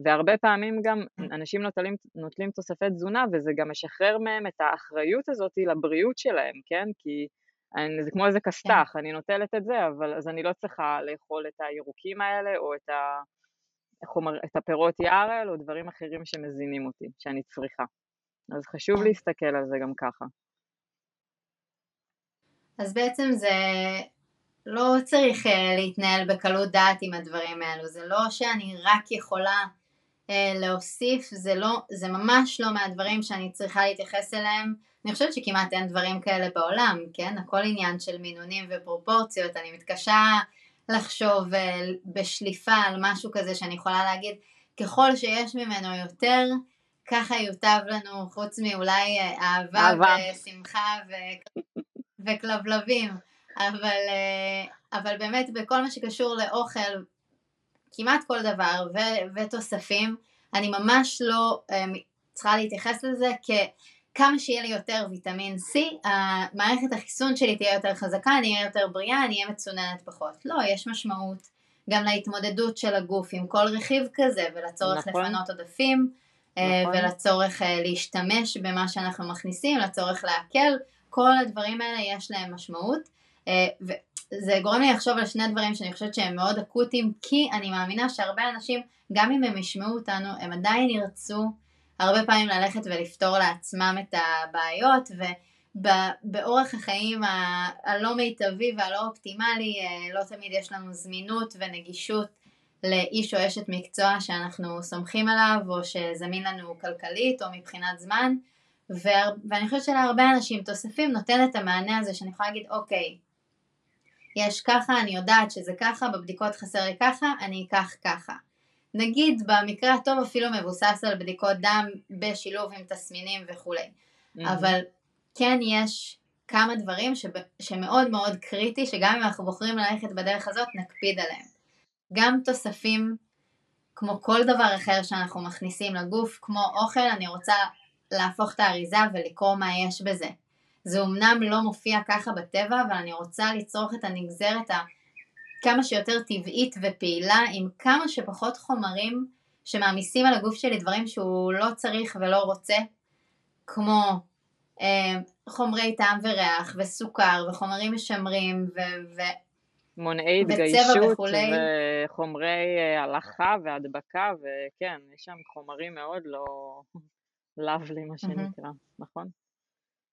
והרבה פעמים גם אנשים נוטלים, נוטלים תוספי תזונה וזה גם משחרר מהם את האחריות הזאת לבריאות שלהם, כן? כי אני, זה כמו איזה כסת"ח, כן. אני נוטלת את זה, אבל אז אני לא צריכה לאכול את הירוקים האלה, או את, ה, חומר, את הפירות יער האלה, או דברים אחרים שמזינים אותי, שאני צריכה. אז חשוב כן. להסתכל על זה גם ככה. אז בעצם זה לא צריך uh, להתנהל בקלות דעת עם הדברים האלו, זה לא שאני רק יכולה להוסיף, זה, לא, זה ממש לא מהדברים שאני צריכה להתייחס אליהם אני חושבת שכמעט אין דברים כאלה בעולם, כן? הכל עניין של מינונים ופרופורציות, אני מתקשה לחשוב אה, בשליפה על משהו כזה שאני יכולה להגיד, ככל שיש ממנו יותר, ככה יוטב לנו, חוץ מאולי אה, אהבה, אהבה. ושמחה ו... וכלבלבים, אבל, אה, אבל באמת בכל מה שקשור לאוכל, כמעט כל דבר ו- ותוספים, אני ממש לא צריכה להתייחס לזה כ... כמה שיהיה לי יותר ויטמין C, המערכת החיסון שלי תהיה יותר חזקה, אני אהיה יותר בריאה, אני אהיה מצוננת פחות. לא, יש משמעות גם להתמודדות של הגוף עם כל רכיב כזה ולצורך נכון. לפנות עודפים אה, נכון. ולצורך אה, להשתמש במה שאנחנו מכניסים, לצורך להקל, כל הדברים האלה יש להם משמעות. אה, וזה גורם לי לחשוב על שני דברים שאני חושבת שהם מאוד אקוטיים, כי אני מאמינה שהרבה אנשים, גם אם הם ישמעו אותנו, הם עדיין ירצו הרבה פעמים ללכת ולפתור לעצמם את הבעיות ובאורח החיים הלא מיטבי והלא אופטימלי אה, לא תמיד יש לנו זמינות ונגישות לאיש או אשת מקצוע שאנחנו סומכים עליו או שזמין לנו כלכלית או מבחינת זמן. ואני חושבת שלהרבה אנשים תוספים נותן את המענה הזה שאני יכולה להגיד אוקיי יש ככה, אני יודעת שזה ככה, בבדיקות חסר לי ככה, אני אקח ככה. נגיד במקרה הטוב אפילו מבוסס על בדיקות דם בשילוב עם תסמינים וכולי. Mm-hmm. אבל כן יש כמה דברים שב, שמאוד מאוד קריטי, שגם אם אנחנו בוחרים ללכת בדרך הזאת, נקפיד עליהם. גם תוספים, כמו כל דבר אחר שאנחנו מכניסים לגוף, כמו אוכל, אני רוצה להפוך את האריזה ולקרוא מה יש בזה. זה אומנם לא מופיע ככה בטבע, אבל אני רוצה לצרוך את הנגזרת כמה שיותר טבעית ופעילה, עם כמה שפחות חומרים שמעמיסים על הגוף שלי דברים שהוא לא צריך ולא רוצה, כמו אה, חומרי טעם וריח וסוכר וחומרים משמרים ו... ו מונעי התגיישות וחומרי אה, הלכה והדבקה וכן, יש שם חומרים מאוד לא *laughs* לאבלי מה שנקרא, נכון?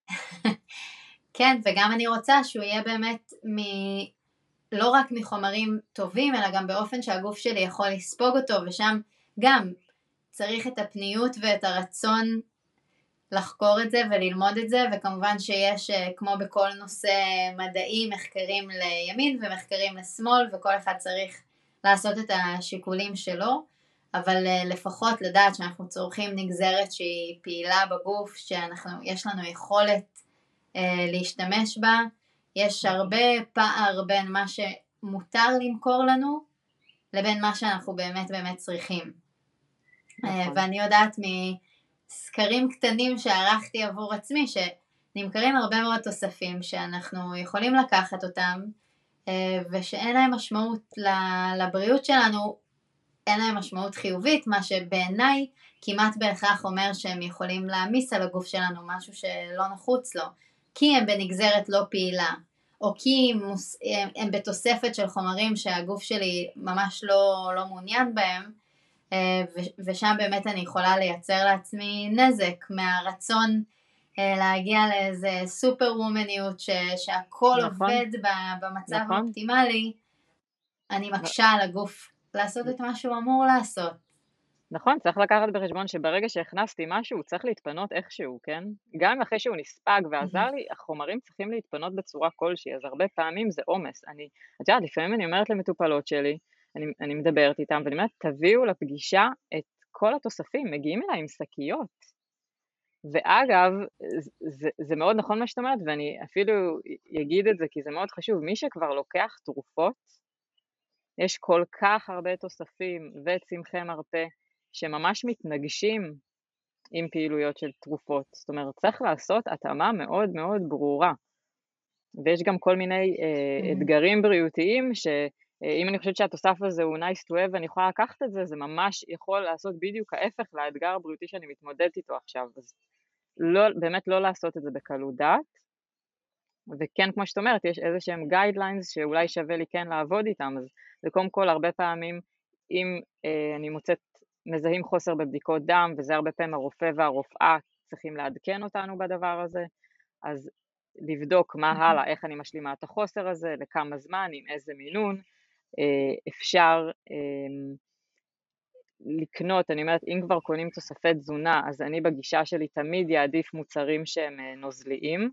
*laughs* כן, וגם אני רוצה שהוא יהיה באמת מ... לא רק מחומרים טובים, אלא גם באופן שהגוף שלי יכול לספוג אותו, ושם גם צריך את הפניות ואת הרצון לחקור את זה וללמוד את זה, וכמובן שיש, אה, כמו בכל נושא מדעי, מחקרים לימין ומחקרים לשמאל, וכל אחד צריך לעשות את השיקולים שלו, אבל אה, לפחות לדעת שאנחנו צורכים נגזרת שהיא פעילה בגוף, שיש לנו יכולת להשתמש בה, יש הרבה פער בין מה שמותר למכור לנו לבין מה שאנחנו באמת באמת צריכים. נכון. ואני יודעת מסקרים קטנים שערכתי עבור עצמי שנמכרים הרבה מאוד תוספים שאנחנו יכולים לקחת אותם אה, ושאין להם משמעות לבריאות שלנו, אין להם משמעות חיובית, מה שבעיניי כמעט בהכרח אומר שהם יכולים להעמיס על הגוף שלנו משהו שלא נחוץ לו. כי הם בנגזרת לא פעילה, או כי הם, הם, הם בתוספת של חומרים שהגוף שלי ממש לא, לא מעוניין בהם, אה, ושם באמת אני יכולה לייצר לעצמי נזק מהרצון אה, להגיע לאיזה סופר וומניות שהכל נכון. עובד במצב נכון. האופטימלי, אני מקשה על הגוף לעשות את מה שהוא אמור לעשות. נכון, צריך לקחת בחשבון שברגע שהכנסתי משהו, הוא צריך להתפנות איכשהו, כן? גם אחרי שהוא נספג ועזר לי, החומרים צריכים להתפנות בצורה כלשהי, אז הרבה פעמים זה עומס. אני, את יודעת, לפעמים אני אומרת למטופלות שלי, אני, אני מדברת איתם, ואני אומרת, תביאו לפגישה את כל התוספים, מגיעים אליי עם שקיות. ואגב, זה, זה מאוד נכון מה שאת אומרת, ואני אפילו אגיד את זה כי זה מאוד חשוב, מי שכבר לוקח תרופות, יש כל כך הרבה תוספים וצמחי מרפא, שממש מתנגשים עם פעילויות של תרופות. זאת אומרת, צריך לעשות התאמה מאוד מאוד ברורה. ויש גם כל מיני uh, אתגרים בריאותיים, שאם אני חושבת שהתוסף הזה הוא nice to have ואני יכולה לקחת את זה, זה ממש יכול לעשות בדיוק ההפך לאתגר הבריאותי שאני מתמודדת איתו עכשיו. אז לא, באמת לא לעשות את זה בקלות דעת. וכן, כמו שאת אומרת, יש איזה שהם guidelines שאולי שווה לי כן לעבוד איתם, אז זה קודם כל הרבה פעמים, אם uh, אני מוצאת מזהים חוסר בבדיקות דם, וזה הרבה פעמים הרופא והרופאה צריכים לעדכן אותנו בדבר הזה, אז לבדוק מה הלאה, איך אני משלימה את החוסר הזה, לכמה זמן, עם איזה מינון, אה, אפשר אמ, לקנות, אני אומרת, אם כבר קונים תוספי תזונה, אז אני בגישה שלי תמיד יעדיף מוצרים שהם אה, נוזליים,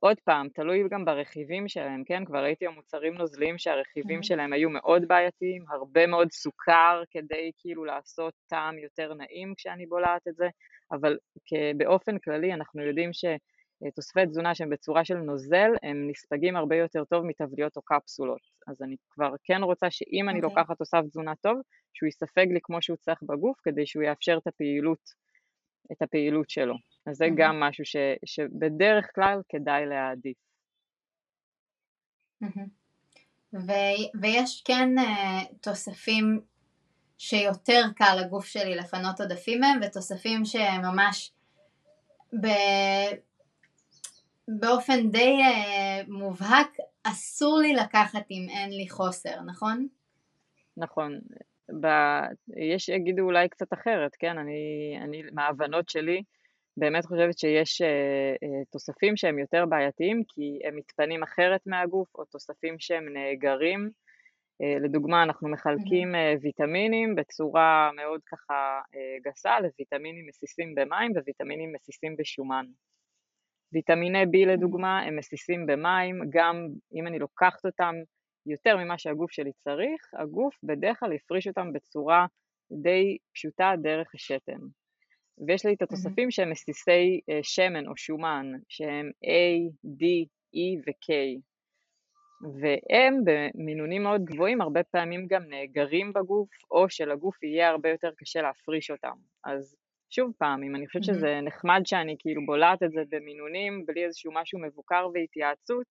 עוד, פעם, תלוי גם ברכיבים שלהם, כן? כבר ראיתי המוצרים נוזליים שהרכיבים mm-hmm. שלהם היו מאוד בעייתיים, הרבה מאוד סוכר כדי כאילו לעשות טעם יותר נעים כשאני בולעת את זה, אבל באופן כללי אנחנו יודעים שתוספי תזונה שהם בצורה של נוזל, הם נספגים הרבה יותר טוב מתבליות או קפסולות. אז אני כבר כן רוצה שאם אני okay. אוקיי. לוקחת תוסף תזונה טוב, שהוא יספג לי כמו שהוא צריך בגוף, כדי שהוא יאפשר את הפעילות, את הפעילות שלו. אז זה גם משהו ש, שבדרך כלל כדאי להעדיף. ו, ויש כן uh, תוספים שיותר קל לגוף שלי לפנות עודפים מהם, ותוספים שממש ב... באופן די uh, מובהק אסור לי לקחת אם אין לי חוסר, נכון? נכון. ב... יש יגידו אולי קצת אחרת, כן? אני, אני מההבנות שלי, באמת חושבת שיש uh, uh, תוספים שהם יותר בעייתיים כי הם מתפנים אחרת מהגוף או תוספים שהם נאגרים. Uh, לדוגמה אנחנו מחלקים uh, ויטמינים בצורה מאוד ככה uh, גסה לוויטמינים מסיסים במים וויטמינים מסיסים בשומן. ויטמיני B לדוגמה הם מסיסים במים, גם אם אני לוקחת אותם יותר ממה שהגוף שלי צריך, הגוף בדרך כלל יפריש אותם בצורה די פשוטה דרך השתן. ויש לי את התוספים שהם מסיסי אה, שמן או שומן, שהם A, D, E ו-K. והם במינונים מאוד גבוהים הרבה פעמים גם נאגרים בגוף, או שלגוף יהיה הרבה יותר קשה להפריש אותם. אז שוב פעם, אם אני חושבת שזה נחמד שאני כאילו בולעת את זה במינונים בלי איזשהו משהו מבוקר והתייעצות,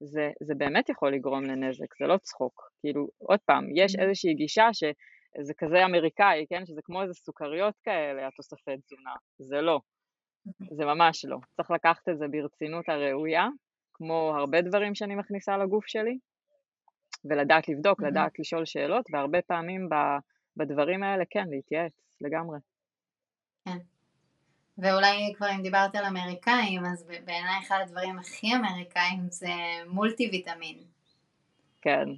זה, זה באמת יכול לגרום לנזק, זה לא צחוק. כאילו, עוד פעם, יש איזושהי גישה שזה כזה אמריקאי, כן? שזה כמו איזה סוכריות כאלה, התוספי תזונה. זה לא. זה ממש לא. צריך לקחת את זה ברצינות הראויה, כמו הרבה דברים שאני מכניסה לגוף שלי, ולדעת לבדוק, לדעת לשאול שאלות, והרבה פעמים בדברים האלה, כן, להתייעץ, לגמרי. כן. ואולי כבר אם דיברת על אמריקאים, אז בעיניי אחד הדברים הכי אמריקאים זה מולטי ויטמין. כן.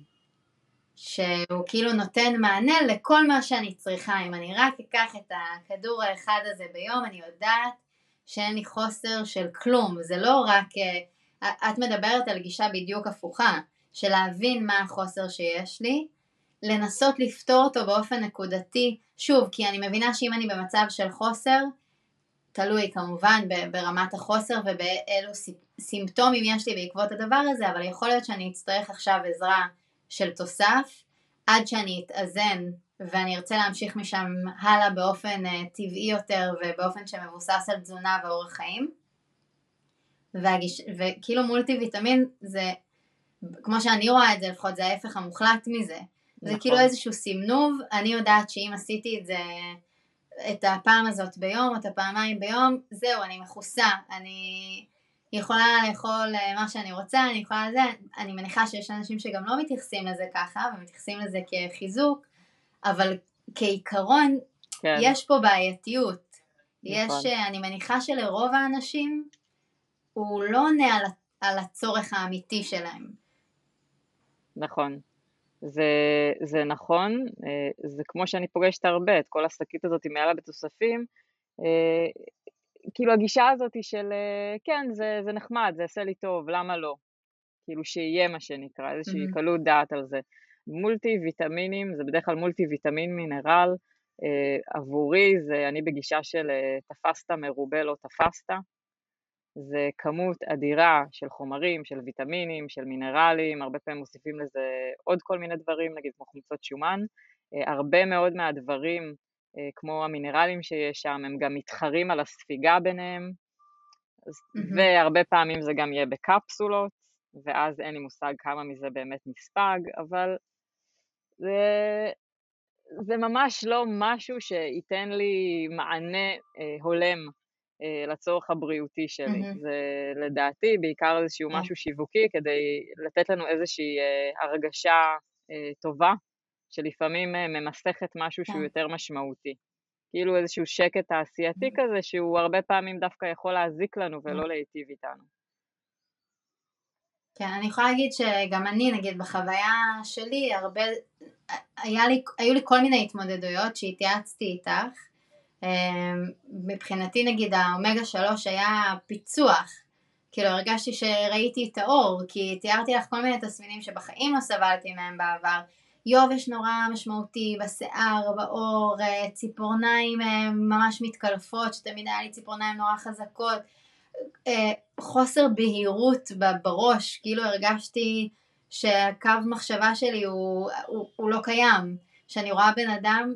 שהוא כאילו נותן מענה לכל מה שאני צריכה. אם אני רק אקח את הכדור האחד הזה ביום, אני יודעת שאין לי חוסר של כלום. זה לא רק... אה, את מדברת על גישה בדיוק הפוכה, של להבין מה החוסר שיש לי, לנסות לפתור אותו באופן נקודתי, שוב, כי אני מבינה שאם אני במצב של חוסר, תלוי כמובן ברמת החוסר ובאילו סימפטומים יש לי בעקבות הדבר הזה, אבל יכול להיות שאני אצטרך עכשיו עזרה של תוסף עד שאני אתאזן ואני ארצה להמשיך משם הלאה באופן uh, טבעי יותר ובאופן שמבוסס על תזונה ואורח חיים. והגיש... וכאילו מולטי ויטמין זה, כמו שאני רואה את זה לפחות, זה ההפך המוחלט מזה. נכון. זה כאילו איזשהו סימנוב, אני יודעת שאם עשיתי את זה את הפעם הזאת ביום, את הפעמיים ביום, זהו, אני מכוסה, אני יכולה לאכול אה, מה שאני רוצה, אני יכולה לזה, אני מניחה שיש אנשים שגם לא מתייחסים לזה ככה, ומתייחסים לזה כחיזוק, אבל כעיקרון, כן. יש פה בעייתיות. נכון. יש, אה, אני מניחה שלרוב האנשים, הוא לא עונה על, על הצורך האמיתי שלהם. נכון. זה, זה נכון, אה, זה כמו שאני פוגשת הרבה, את כל השקית הזאת עם מעלה בתוספים, אה, כאילו הגישה הזאת של אה, כן, זה, זה נחמד, זה יעשה לי טוב, למה לא? כאילו שיהיה מה שנקרא, איזושהי mm-hmm. קלות דעת על זה. מולטי ויטמינים, זה בדרך כלל מולטי ויטמין מינרל, עבורי זה, אני בגישה של תפסת מרובה לא תפסת, זה כמות אדירה של חומרים, של ויטמינים, של מינרלים, הרבה פעמים מוסיפים לזה עוד כל מיני דברים, נגיד כמו חומצות שומן. אה, הרבה מאוד מהדברים, אה, כמו המינרלים שיש שם, הם גם מתחרים על הספיגה ביניהם, mm-hmm. והרבה פעמים זה גם יהיה בקפסולות, ואז אין לי מושג כמה מזה באמת נספג, אבל זה, זה ממש לא משהו שייתן לי מענה אה, הולם לצורך הבריאותי שלי. Mm-hmm. זה לדעתי בעיקר איזשהו yeah. משהו שיווקי כדי לתת לנו איזושהי אה, הרגשה אה, טובה, שלפעמים ממסכת משהו. שהוא יותר משמעותי. כאילו איזשהו שקט תעשייתי mm-hmm. כזה, שהוא הרבה פעמים דווקא יכול להזיק לנו ולא mm-hmm. להיטיב איתנו. כן, אני יכולה להגיד שגם אני, נגיד, בחוויה שלי, הרבה, היה לי, היו לי כל מיני התמודדויות שהתייעצתי איתך, מבחינתי נגיד האומגה 3 היה פיצוח, כאילו הרגשתי שראיתי את האור, כי תיארתי לך כל מיני תסמינים שבחיים לא סבלתי מהם בעבר, יובש נורא משמעותי בשיער, בעור, אה, ציפורניים אה, ממש מתקלפות, שתמיד היה לי ציפורניים נורא חזקות, אה, חוסר בהירות בראש, כאילו הרגשתי שהקו מחשבה שלי הוא, הוא, הוא לא קיים, שאני רואה בן אדם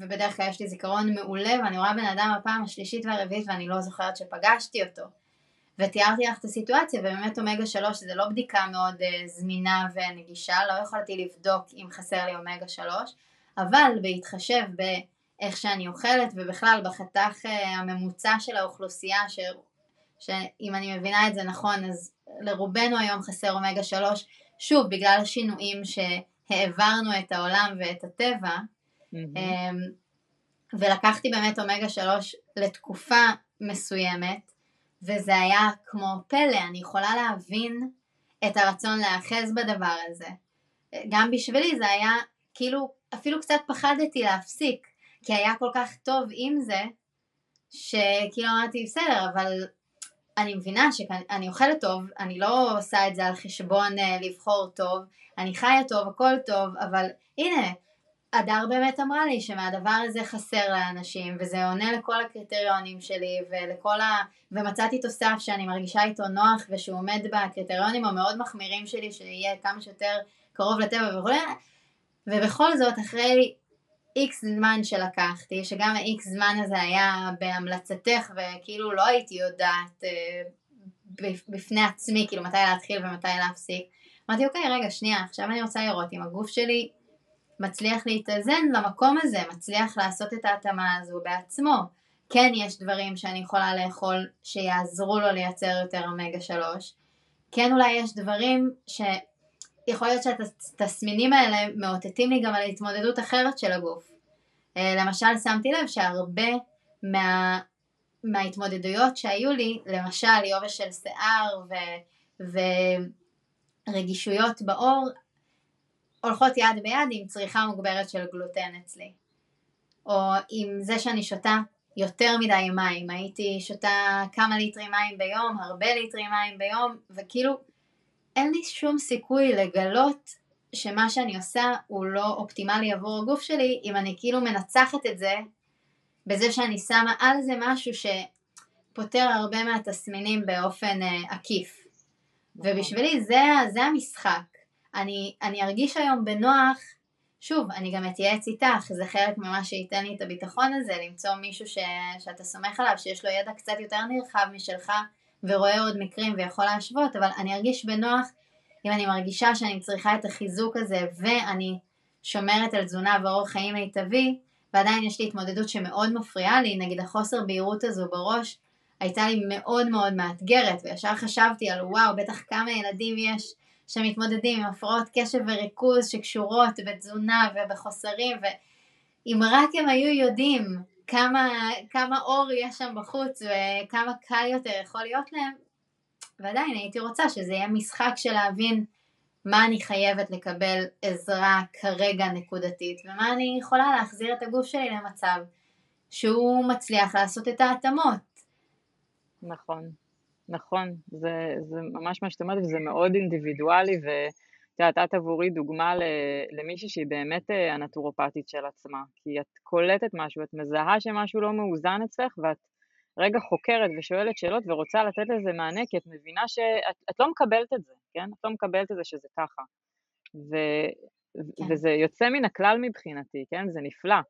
ובדרך כלל יש לי זיכרון מעולה ואני רואה בן אדם בפעם השלישית והרביעית ואני לא זוכרת שפגשתי אותו. ותיארתי לך את הסיטואציה ובאמת אומגה 3 זה לא בדיקה מאוד uh, זמינה ונגישה, לא יכולתי לבדוק אם חסר לי אומגה 3, אבל בהתחשב באיך שאני אוכלת ובכלל בחתך uh, הממוצע של האוכלוסייה, ש... שאם אני מבינה את זה נכון אז לרובנו היום חסר אומגה 3, שוב בגלל השינויים שהעברנו את העולם ואת הטבע, Mm-hmm. ולקחתי באמת אומגה 3 לתקופה מסוימת, וזה היה כמו פלא, אני יכולה להבין את הרצון להאחז בדבר הזה. גם בשבילי זה היה, כאילו, אפילו קצת פחדתי להפסיק, כי היה כל כך טוב עם זה, שכאילו אמרתי, בסדר, אבל אני מבינה שאני אוכלת טוב, אני לא עושה את זה על חשבון uh, לבחור טוב, אני חיה טוב, הכל טוב, אבל הנה, הדר באמת אמרה לי שמהדבר הזה חסר לאנשים וזה עונה לכל הקריטריונים שלי ולכל ה... ומצאתי תוסף שאני מרגישה איתו נוח ושהוא עומד בקריטריונים המאוד מחמירים שלי שיהיה כמה שיותר קרוב לטבע וכו' ובכל זאת אחרי איקס זמן שלקחתי שגם האיקס זמן הזה היה בהמלצתך וכאילו לא הייתי יודעת אה, בפני עצמי כאילו מתי להתחיל ומתי להפסיק אמרתי אוקיי רגע שנייה עכשיו אני רוצה לראות אם הגוף שלי מצליח להתאזן למקום הזה, מצליח לעשות את ההתאמה הזו בעצמו. כן יש דברים שאני יכולה לאכול שיעזרו לו לייצר יותר אומגה 3, כן אולי יש דברים שיכול להיות שהתסמינים האלה מאותתים לי גם על התמודדות אחרת של הגוף. אה, למשל שמתי לב שהרבה מה, מההתמודדויות שהיו לי, למשל יובש של שיער ו, ורגישויות בעור, הולכות יד ביד עם צריכה מוגברת של גלוטן אצלי. או עם זה שאני שותה יותר מדי מים, הייתי שותה כמה ליטרי מים ביום, הרבה ליטרי מים ביום, וכאילו אין לי שום סיכוי לגלות שמה שאני עושה הוא לא אופטימלי עבור הגוף שלי, אם אני כאילו מנצחת את זה בזה שאני שמה על זה משהו שפותר הרבה מהתסמינים באופן uh, עקיף. נכון. ובשבילי זה, זה המשחק. אני, אני ארגיש היום בנוח, שוב, אני גם אתייעץ איתך, זה חלק ממה שייתן לי את הביטחון הזה, למצוא מישהו ש, שאתה סומך עליו, שיש לו ידע קצת יותר נרחב משלך ורואה עוד מקרים ויכול להשוות, אבל אני ארגיש בנוח אם אני מרגישה שאני צריכה את החיזוק הזה ואני שומרת על תזונה ואורח חיים מיטבי, ועדיין יש לי התמודדות שמאוד מפריעה לי, נגיד החוסר בהירות הזו בראש, הייתה לי מאוד מאוד מאתגרת, וישר חשבתי על וואו, בטח כמה ילדים יש שמתמודדים עם הפרעות קשב וריכוז שקשורות בתזונה ובחוסרים ואם רק הם היו יודעים כמה, כמה אור יש שם בחוץ וכמה קל יותר יכול להיות להם ועדיין הייתי רוצה שזה יהיה משחק של להבין מה אני חייבת לקבל עזרה כרגע נקודתית ומה אני יכולה להחזיר את הגוף שלי למצב שהוא מצליח לעשות את ההתאמות. נכון. נכון, זה, זה ממש מה שאת אומרת, וזה מאוד אינדיבידואלי, ואת יודעת, את עבורי דוגמה למישהי שהיא באמת אה, הנטורופטית של עצמה, כי את קולטת משהו, את מזהה שמשהו לא מאוזן אצלך, ואת רגע חוקרת ושואלת שאלות ורוצה לתת לזה מענה, כי את מבינה שאת לא מקבלת את זה, כן? את לא מקבלת את זה שזה ככה. ו, כן. וזה יוצא מן הכלל מבחינתי, כן? זה נפלא.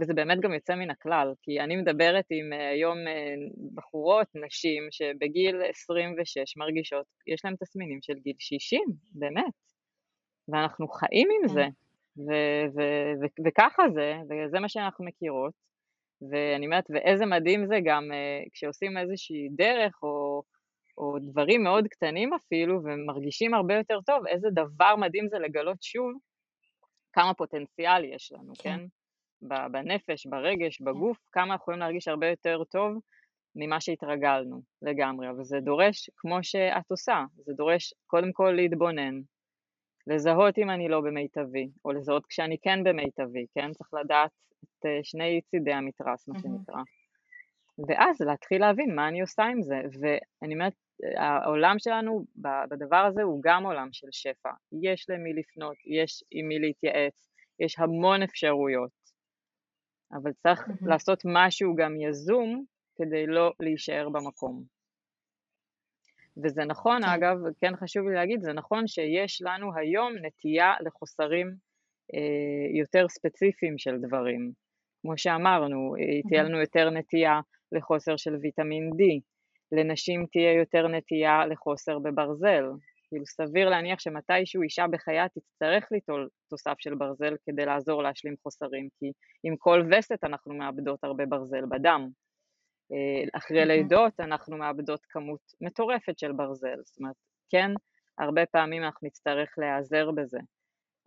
וזה באמת גם יוצא מן הכלל, כי אני מדברת עם אה, היום אה, בחורות, נשים, שבגיל 26 מרגישות, יש להן תסמינים של גיל 60, באמת, ואנחנו חיים עם זה, כן. ו- ו- ו- וככה זה, וזה מה שאנחנו מכירות, ואני אומרת, ואיזה מדהים זה גם אה, כשעושים איזושהי דרך, או, או דברים מאוד קטנים אפילו, ומרגישים הרבה יותר טוב, איזה דבר מדהים זה לגלות שוב כמה פוטנציאל יש לנו, כן? כן? בנפש, ברגש, בגוף, כמה אנחנו יכולים להרגיש הרבה יותר טוב ממה שהתרגלנו לגמרי, אבל זה דורש, כמו שאת עושה, זה דורש קודם כל להתבונן, לזהות אם אני לא במיטבי, או לזהות כשאני כן במיטבי, כן? צריך לדעת את אה, שני צידי המתרס, מה שנקרא. ואז להתחיל להבין מה אני עושה עם זה, ואני אומרת, העולם שלנו בדבר הזה הוא גם עולם של שפע. יש למי לפנות, יש עם מי להתייעץ, יש המון אפשרויות. אבל צריך mm-hmm. לעשות משהו גם יזום כדי לא להישאר במקום. וזה נכון, כן. אגב, כן חשוב לי להגיד, זה נכון שיש לנו היום נטייה לחוסרים אה, יותר ספציפיים של דברים. כמו שאמרנו, mm-hmm. תהיה לנו יותר נטייה לחוסר של ויטמין D, לנשים תהיה יותר נטייה לחוסר בברזל, כאילו סביר להניח שמתישהו אישה בחייה תצטרך ליטול תוסף של ברזל כדי לעזור להשלים חוסרים, כי עם כל וסת אנחנו מאבדות הרבה ברזל בדם. אה, אחרי לידות אנחנו מאבדות כמות מטורפת של ברזל, זאת אומרת, כן, הרבה פעמים אנחנו נצטרך להיעזר בזה.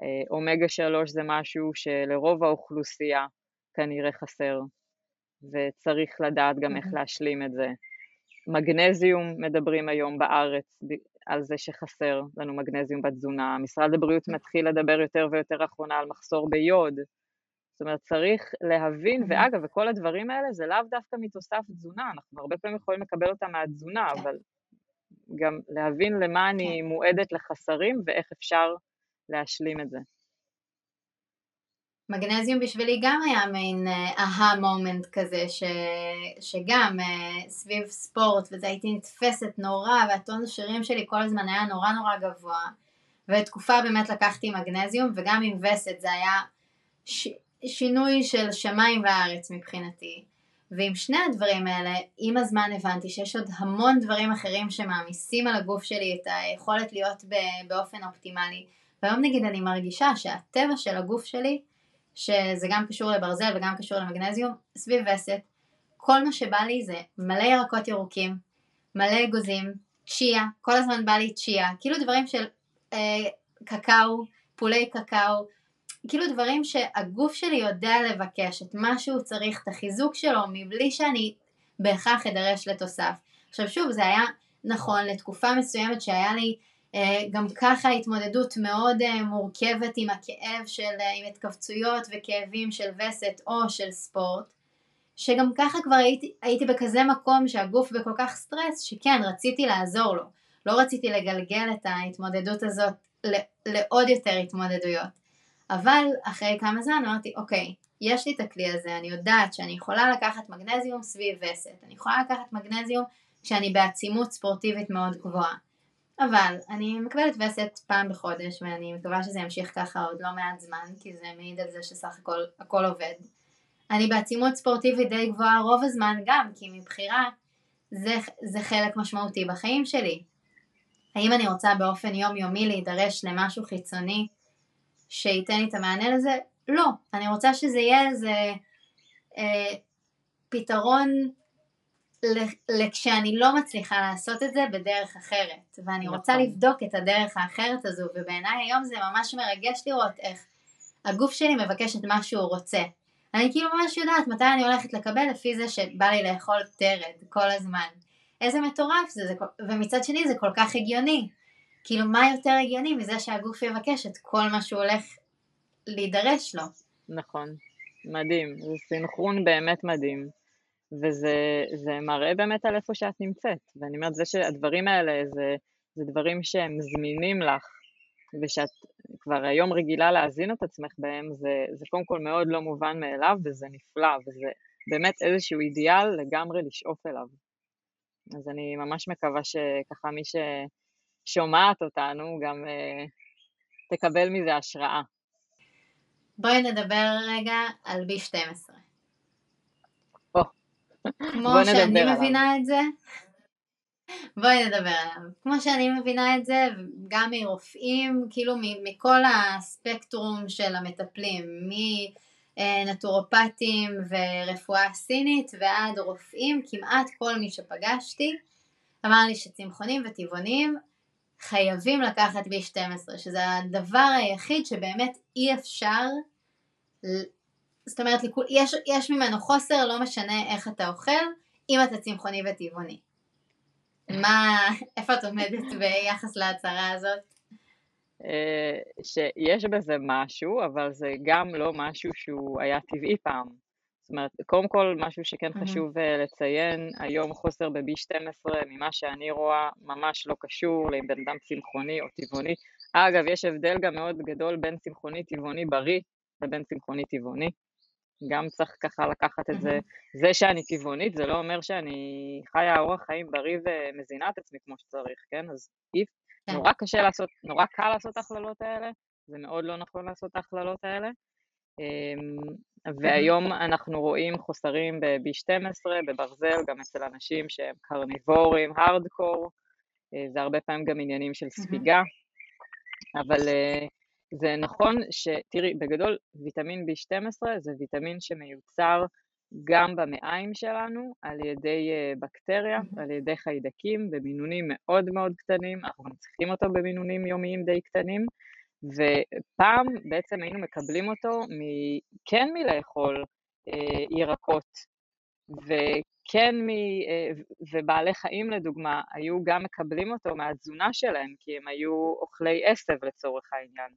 אה, אומגה 3 זה משהו שלרוב האוכלוסייה כנראה חסר, וצריך לדעת גם איך להשלים את זה. מגנזיום מדברים היום בארץ על זה שחסר לנו מגנזיום בתזונה, משרד הבריאות מתחיל לדבר יותר ויותר לאחרונה על מחסור ביוד, זאת אומרת צריך להבין, ואגב, וכל הדברים האלה זה לאו דווקא מתוסף תזונה, אנחנו הרבה פעמים יכולים לקבל אותם מהתזונה, כן. אבל גם להבין למה אני כן. מועדת לחסרים ואיך אפשר להשלים את זה. מגנזיום בשבילי גם היה מעין אהה מומנט כזה, ש... שגם uh, סביב ספורט, וזה הייתי נתפסת נורא, והטון השירים שלי כל הזמן היה נורא נורא גבוה, ותקופה באמת לקחתי מגנזיום, וגם עם וסת זה היה ש... שינוי של שמיים וארץ מבחינתי. ועם שני הדברים האלה, עם הזמן הבנתי שיש עוד המון דברים אחרים שמעמיסים על הגוף שלי את היכולת להיות באופן אופטימלי. והיום נגיד אני מרגישה שהטבע של הגוף שלי, שזה גם קשור לברזל וגם קשור למגנזיום, סביב וסת, כל מה שבא לי זה מלא ירקות ירוקים, מלא אגוזים, צ'יה, כל הזמן בא לי צ'יה, כאילו דברים של אה, קקאו, פולי קקאו, כאילו דברים שהגוף שלי יודע לבקש את מה שהוא צריך, את החיזוק שלו, מבלי שאני בהכרח אדרש לתוסף. עכשיו שוב, זה היה נכון לתקופה מסוימת שהיה לי גם ככה התמודדות מאוד אה, מורכבת עם הכאב של, אה, עם התכווצויות וכאבים של וסת או של ספורט, שגם ככה כבר הייתי, הייתי בכזה מקום שהגוף בכל כך סטרס, שכן, רציתי לעזור לו. לא רציתי לגלגל את ההתמודדות הזאת לעוד יותר התמודדויות. אבל אחרי כמה זמן אמרתי, אוקיי, יש לי את הכלי הזה, אני יודעת שאני יכולה לקחת מגנזיום סביב וסת, אני יכולה לקחת מגנזיום כשאני בעצימות ספורטיבית מאוד גבוהה. אבל אני מקבלת וסת פעם בחודש ואני מקווה שזה ימשיך ככה עוד לא מעט זמן כי זה מעיד על זה שסך הכל הכל עובד. אני בעצימות ספורטיבית די גבוהה רוב הזמן גם כי מבחירה זה, זה חלק משמעותי בחיים שלי. האם אני רוצה באופן יומיומי להידרש למשהו חיצוני שייתן לי את המענה לזה? לא. אני רוצה שזה יהיה איזה אה, פתרון לכשאני לא מצליחה לעשות את זה בדרך אחרת, ואני נכון. רוצה לבדוק את הדרך האחרת הזו, ובעיניי היום זה ממש מרגש לראות איך הגוף שלי מבקש את מה שהוא רוצה. אני כאילו ממש יודעת מתי אני הולכת לקבל לפי זה שבא לי לאכול טרד כל הזמן. איזה מטורף זה, זה ומצד שני זה כל כך הגיוני. כאילו מה יותר הגיוני מזה שהגוף יבקש את כל מה שהוא הולך להידרש לו. נכון, מדהים, זה סינכרון באמת מדהים. וזה מראה באמת על איפה שאת נמצאת. ואני אומרת, זה שהדברים האלה זה, זה דברים שהם זמינים לך, ושאת כבר היום רגילה להזין את עצמך בהם, זה, זה קודם כל מאוד לא מובן מאליו, וזה נפלא, וזה באמת איזשהו אידיאל לגמרי לשאוף אליו. אז אני ממש מקווה שככה מי ששומעת אותנו גם uh, תקבל מזה השראה. בואי נדבר רגע על B12. כמו שאני מבינה את זה, בואי נדבר עליו. כמו שאני מבינה את זה, גם מרופאים, כאילו מכל הספקטרום של המטפלים, מנטורופטים ורפואה סינית ועד רופאים, כמעט כל מי שפגשתי אמר לי שצמחונים וטבעונים חייבים לקחת B12, שזה הדבר היחיד שבאמת אי אפשר זאת אומרת, יש, יש ממנו חוסר, לא משנה איך אתה אוכל, אם אתה צמחוני וטבעוני. מה, *laughs* איפה את עומדת *laughs* ביחס להצהרה הזאת? אה, שיש בזה משהו, אבל זה גם לא משהו שהוא היה טבעי פעם. זאת אומרת, קודם כל, משהו שכן חשוב אה, לציין, היום חוסר ב-B12, ממה שאני רואה, ממש לא קשור לבן אדם צמחוני או טבעוני. אגב, יש הבדל גם מאוד גדול בין צמחוני טבעוני בריא לבין צמחוני טבעוני. גם צריך ככה לקחת את זה. זה שאני טבעונית, זה לא אומר שאני חיה אורח חיים בריא ומזינה את עצמי כמו שצריך, כן? אז אי, כן. נורא קשה לעשות, נורא קל לעשות את ההכללות האלה, זה מאוד לא נכון לעשות את ההכללות האלה. אמ, והיום אנחנו רואים חוסרים ב-B12, בברזל, גם אצל אנשים שהם קרניבורים, הארדקור, אה, זה הרבה פעמים גם עניינים של ספיגה, אבל אה, זה נכון שתראי, בגדול ויטמין B12 זה ויטמין שמיוצר גם במעיים שלנו על ידי אה, בקטריה, על ידי חיידקים במינונים מאוד מאוד קטנים, אנחנו גם צריכים אותו במינונים יומיים די קטנים, ופעם בעצם היינו מקבלים אותו מ... כן מלאכול אה, ירקות, וכן מ... אה, ובעלי חיים לדוגמה, היו גם מקבלים אותו מהתזונה שלהם, כי הם היו אוכלי עשב לצורך העניין.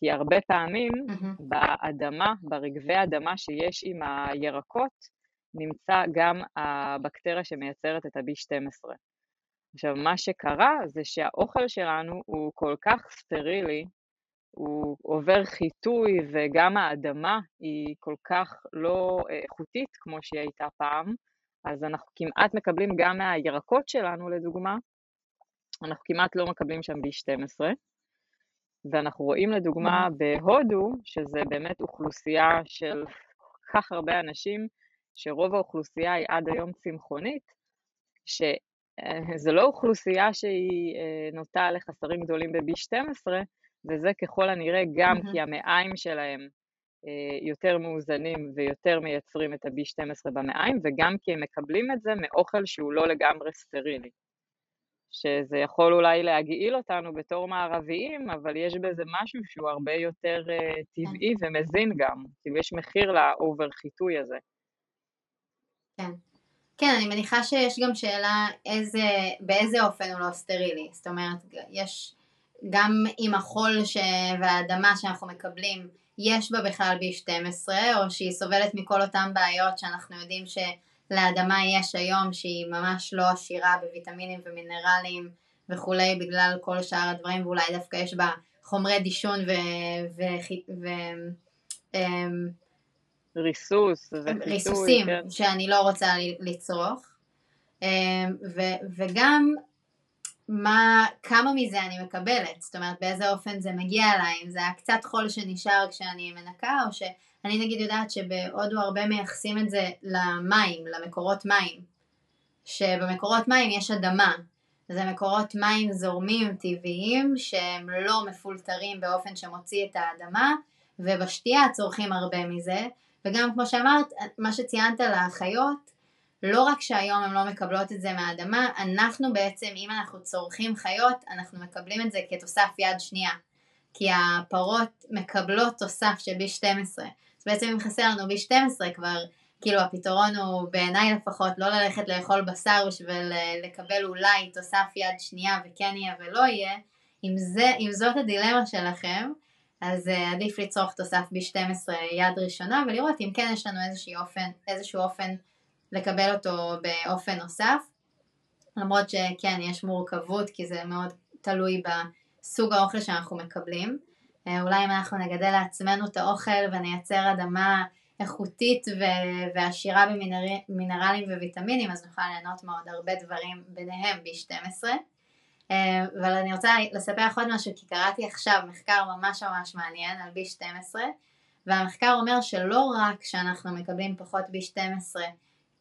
כי הרבה פעמים mm-hmm. באדמה, ברגבי אדמה שיש עם הירקות, נמצא גם הבקטריה שמייצרת את ה-B12. עכשיו, מה שקרה זה שהאוכל שלנו הוא כל כך סטרילי, הוא עובר חיטוי וגם האדמה היא כל כך לא איכותית כמו שהיא הייתה פעם, אז אנחנו כמעט מקבלים גם מהירקות שלנו לדוגמה, אנחנו כמעט לא מקבלים שם B12, ואנחנו רואים לדוגמה בהודו, שזה באמת אוכלוסייה של כך הרבה אנשים, שרוב האוכלוסייה היא עד היום צמחונית, שזה לא אוכלוסייה שהיא אה, נוטה לחסרים גדולים ב-B12, וזה ככל הנראה גם mm-hmm. כי המעיים שלהם אה, יותר מאוזנים ויותר מייצרים את ה-B12 במעיים, וגם כי הם מקבלים את זה מאוכל שהוא לא לגמרי סטרילי. שזה יכול אולי להגעיל אותנו בתור מערביים, אבל יש בזה משהו שהוא הרבה יותר uh, טבעי כן. ומזין גם, כאילו יש מחיר לאובר חיטוי הזה. כן. כן, אני מניחה שיש גם שאלה איזה, באיזה אופן הוא לא סטרילי, זאת אומרת, יש גם עם החול ש... והאדמה שאנחנו מקבלים, יש בה בכלל B12, או שהיא סובלת מכל אותן בעיות שאנחנו יודעים ש... לאדמה יש היום שהיא ממש לא עשירה בוויטמינים ומינרלים וכולי בגלל כל שאר הדברים ואולי דווקא יש בה חומרי דישון ו... ו... ו... אמ, ריסוס וחיטוי, ריסוסים כן. שאני לא רוצה לצרוך. אמ, ו... וגם מה, כמה מזה אני מקבלת, זאת אומרת באיזה אופן זה מגיע אליי, אם זה היה קצת חול שנשאר כשאני מנקה או ש... אני נגיד יודעת שבהודו הרבה מייחסים את זה למים, למקורות מים, שבמקורות מים יש אדמה, זה מקורות מים זורמים טבעיים שהם לא מפולטרים באופן שמוציא את האדמה ובשתייה צורכים הרבה מזה. וגם כמו שאמרת, מה שציינת על החיות, לא רק שהיום הן לא מקבלות את זה מהאדמה, אנחנו בעצם אם אנחנו צורכים חיות אנחנו מקבלים את זה כתוסף יד שנייה. כי הפרות מקבלות תוסף של B12 אז בעצם אם חסר לנו B12 כבר, כאילו הפתרון הוא בעיניי לפחות לא ללכת לאכול בשר בשביל אה, לקבל אולי תוסף יד שנייה וכן יהיה ולא יהיה, אם, זה, אם זאת הדילמה שלכם, אז uh, עדיף לצרוך תוסף B12 יד ראשונה ולראות אם כן יש לנו אופן, איזשהו אופן לקבל אותו באופן נוסף, למרות שכן יש מורכבות כי זה מאוד תלוי בסוג האוכל שאנחנו מקבלים. אה, אולי אם אנחנו נגדל לעצמנו את האוכל ונייצר אדמה איכותית ו- ועשירה במינרלים וויטמינים, אז נוכל ליהנות מעוד הרבה דברים, ביניהם B12. אה, אבל אני רוצה לספר לך עוד משהו, כי קראתי עכשיו מחקר ממש ממש מעניין על B12, והמחקר אומר שלא רק שאנחנו מקבלים פחות B12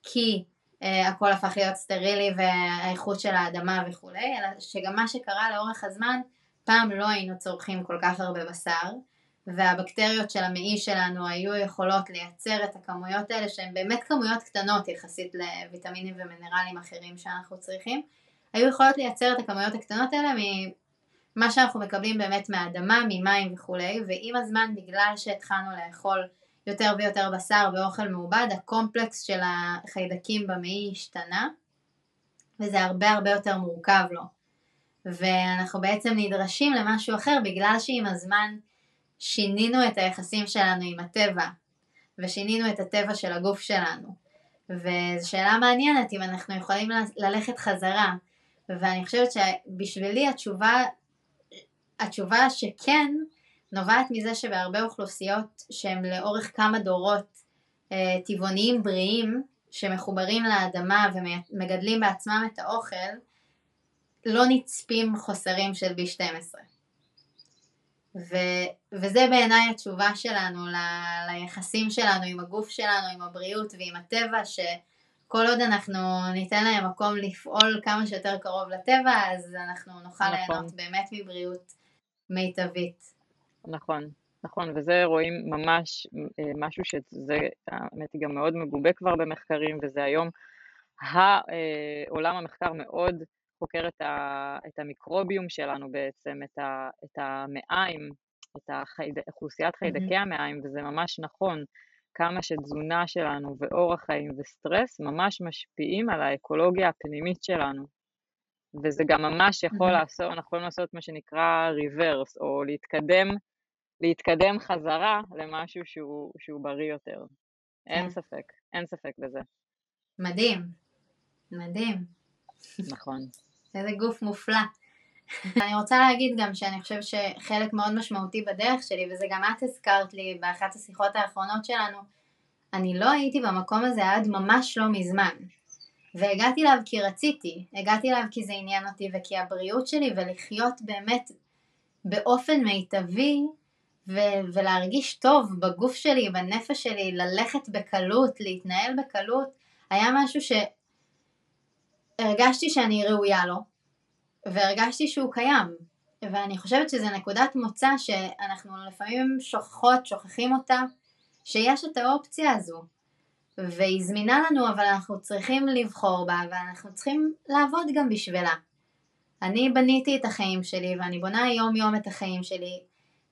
כי uh, הכל הפך להיות סטרילי והאיכות של האדמה וכולי, אלא שגם מה שקרה לאורך הזמן פעם לא היינו צורכים כל כך הרבה בשר, והבקטריות של המעי שלנו היו יכולות לייצר את הכמויות האלה שהן באמת כמויות קטנות יחסית לוויטמינים ומינרלים אחרים שאנחנו צריכים, היו יכולות לייצר את הכמויות הקטנות האלה ממה שאנחנו מקבלים באמת מהאדמה, ממים וכולי, ועם הזמן בגלל שהתחלנו לאכול יותר ויותר בשר ואוכל מעובד, הקומפלקס של החיידקים במעי השתנה, וזה הרבה הרבה יותר מורכב לו. ואנחנו בעצם נדרשים למשהו אחר בגלל שעם הזמן שינינו את היחסים שלנו עם הטבע ושינינו את הטבע של הגוף שלנו. וזו שאלה מעניינת אם אנחנו יכולים ללכת חזרה. ואני חושבת שבשבילי התשובה, התשובה שכן נובעת מזה שבהרבה אוכלוסיות שהם לאורך כמה דורות אה, טבעוניים בריאים שמחוברים לאדמה ומגדלים בעצמם את האוכל לא נצפים חוסרים של B12. ו, וזה בעיניי התשובה שלנו ל, ליחסים שלנו עם הגוף שלנו, עם הבריאות ועם הטבע, שכל עוד אנחנו ניתן להם מקום לפעול כמה שיותר קרוב לטבע, אז אנחנו נוכל נכון. ליהנות באמת מבריאות מיטבית. נכון, נכון, וזה רואים ממש אה, משהו שזה, האמת היא גם מאוד מגובה כבר במחקרים, וזה היום העולם אה, המחקר מאוד חוקר את, ה, את המיקרוביום שלנו בעצם, את, ה, את המעיים, את החייד, אוכלוסיית חיידקי mm-hmm. המעיים, וזה ממש נכון, כמה שתזונה שלנו ואורח חיים וסטרס ממש משפיעים על האקולוגיה הפנימית שלנו. וזה גם ממש יכול mm-hmm. לעשות, אנחנו יכולים לעשות מה שנקרא ריברס, או להתקדם, להתקדם חזרה למשהו שהוא, שהוא בריא יותר. אין כן. ספק, אין ספק בזה. מדהים, מדהים. נכון. איזה גוף מופלא. *laughs* אני רוצה להגיד גם שאני חושבת שחלק מאוד משמעותי בדרך שלי, וזה גם את הזכרת לי באחת השיחות האחרונות שלנו, אני לא הייתי במקום הזה עד ממש לא מזמן. והגעתי אליו כי רציתי, הגעתי אליו כי זה עניין אותי וכי הבריאות שלי ולחיות באמת באופן מיטבי ו- ולהרגיש טוב בגוף שלי, בנפש שלי, ללכת בקלות, להתנהל בקלות, היה משהו שהרגשתי שאני ראויה לו, והרגשתי שהוא קיים, ואני חושבת שזו נקודת מוצא שאנחנו לפעמים שוכחות, שוכחים אותה, שיש את האופציה הזו, והיא זמינה לנו אבל אנחנו צריכים לבחור בה ואנחנו צריכים לעבוד גם בשבילה. אני בניתי את החיים שלי ואני בונה יום יום את החיים שלי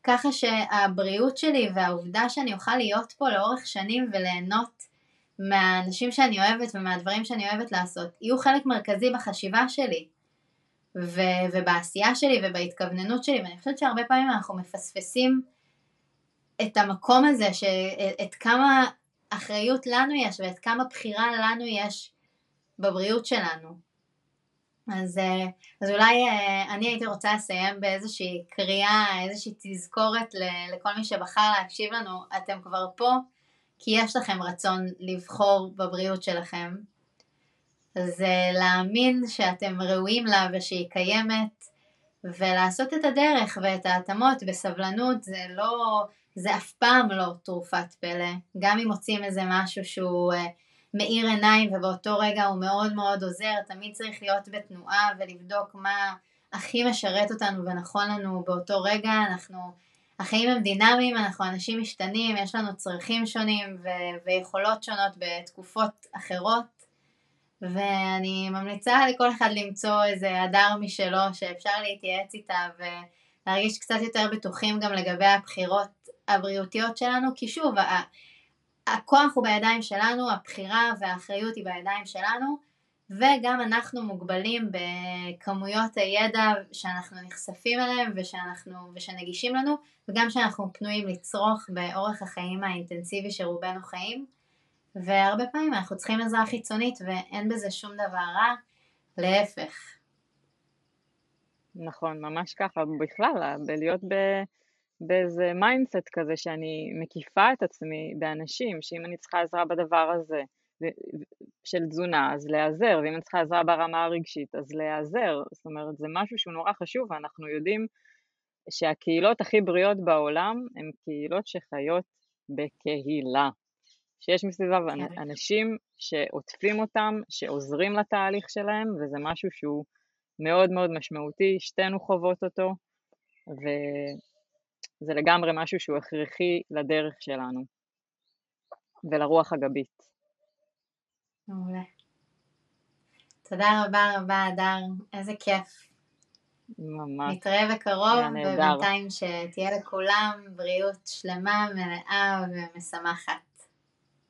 ככה שהבריאות שלי והעובדה שאני אוכל להיות פה לאורך שנים וליהנות מהאנשים שאני אוהבת ומהדברים שאני אוהבת לעשות יהיו חלק מרכזי בחשיבה שלי ו- ובעשייה שלי ובהתכווננות שלי. ואני חושבת שהרבה פעמים אנחנו מפספסים את המקום הזה, ש- את כמה אחריות לנו יש ואת כמה בחירה לנו יש בבריאות שלנו. אז, אז אולי אני הייתי רוצה לסיים באיזושהי קריאה, איזושהי תזכורת לכל מי שבחר להקשיב לנו, אתם כבר פה כי יש לכם רצון לבחור בבריאות שלכם. אז אה, להאמין שאתם ראויים לה ושהיא קיימת ולעשות את הדרך ואת ההתאמות בסבלנות זה לא, זה אף פעם לא תרופת פלא, גם אם מוצאים איזה משהו שהוא מאיר עיניים ובאותו רגע הוא מאוד מאוד עוזר, תמיד צריך להיות בתנועה ולבדוק מה הכי משרת אותנו ונכון לנו באותו רגע, אנחנו, החיים הם דינמיים, אנחנו אנשים משתנים, יש לנו צרכים שונים ו- ויכולות שונות בתקופות אחרות. ואני ממליצה לכל אחד למצוא איזה הדר משלו שאפשר להתייעץ איתה ולהרגיש קצת יותר בטוחים גם לגבי הבחירות הבריאותיות שלנו, כי שוב, הכוח הוא בידיים שלנו, הבחירה והאחריות היא בידיים שלנו, וגם אנחנו מוגבלים בכמויות הידע שאנחנו נחשפים אליהם ושאנחנו, ושנגישים לנו, וגם שאנחנו פנויים לצרוך באורח החיים האינטנסיבי שרובנו חיים, והרבה פעמים אנחנו צריכים עזרה חיצונית ואין בזה שום דבר רע, להפך. נכון, ממש ככה, בכלל, בלהיות ב... באיזה mindset כזה שאני מקיפה את עצמי באנשים, שאם אני צריכה עזרה בדבר הזה של תזונה, אז להיעזר, ואם אני צריכה עזרה ברמה הרגשית, אז להיעזר. זאת אומרת, זה משהו שהוא נורא חשוב, ואנחנו יודעים שהקהילות הכי בריאות בעולם הן קהילות שחיות בקהילה. שיש מסביבה כן. אנשים שעוטפים אותם, שעוזרים לתהליך שלהם, וזה משהו שהוא מאוד מאוד משמעותי, שתינו חוות אותו, ו... זה לגמרי משהו שהוא הכרחי לדרך שלנו ולרוח הגבית. מעולה. תודה רבה רבה, אדר, איזה כיף. ממש. נתראה בקרוב, ובינתיים שתהיה לכולם בריאות שלמה, מלאה ומשמחת.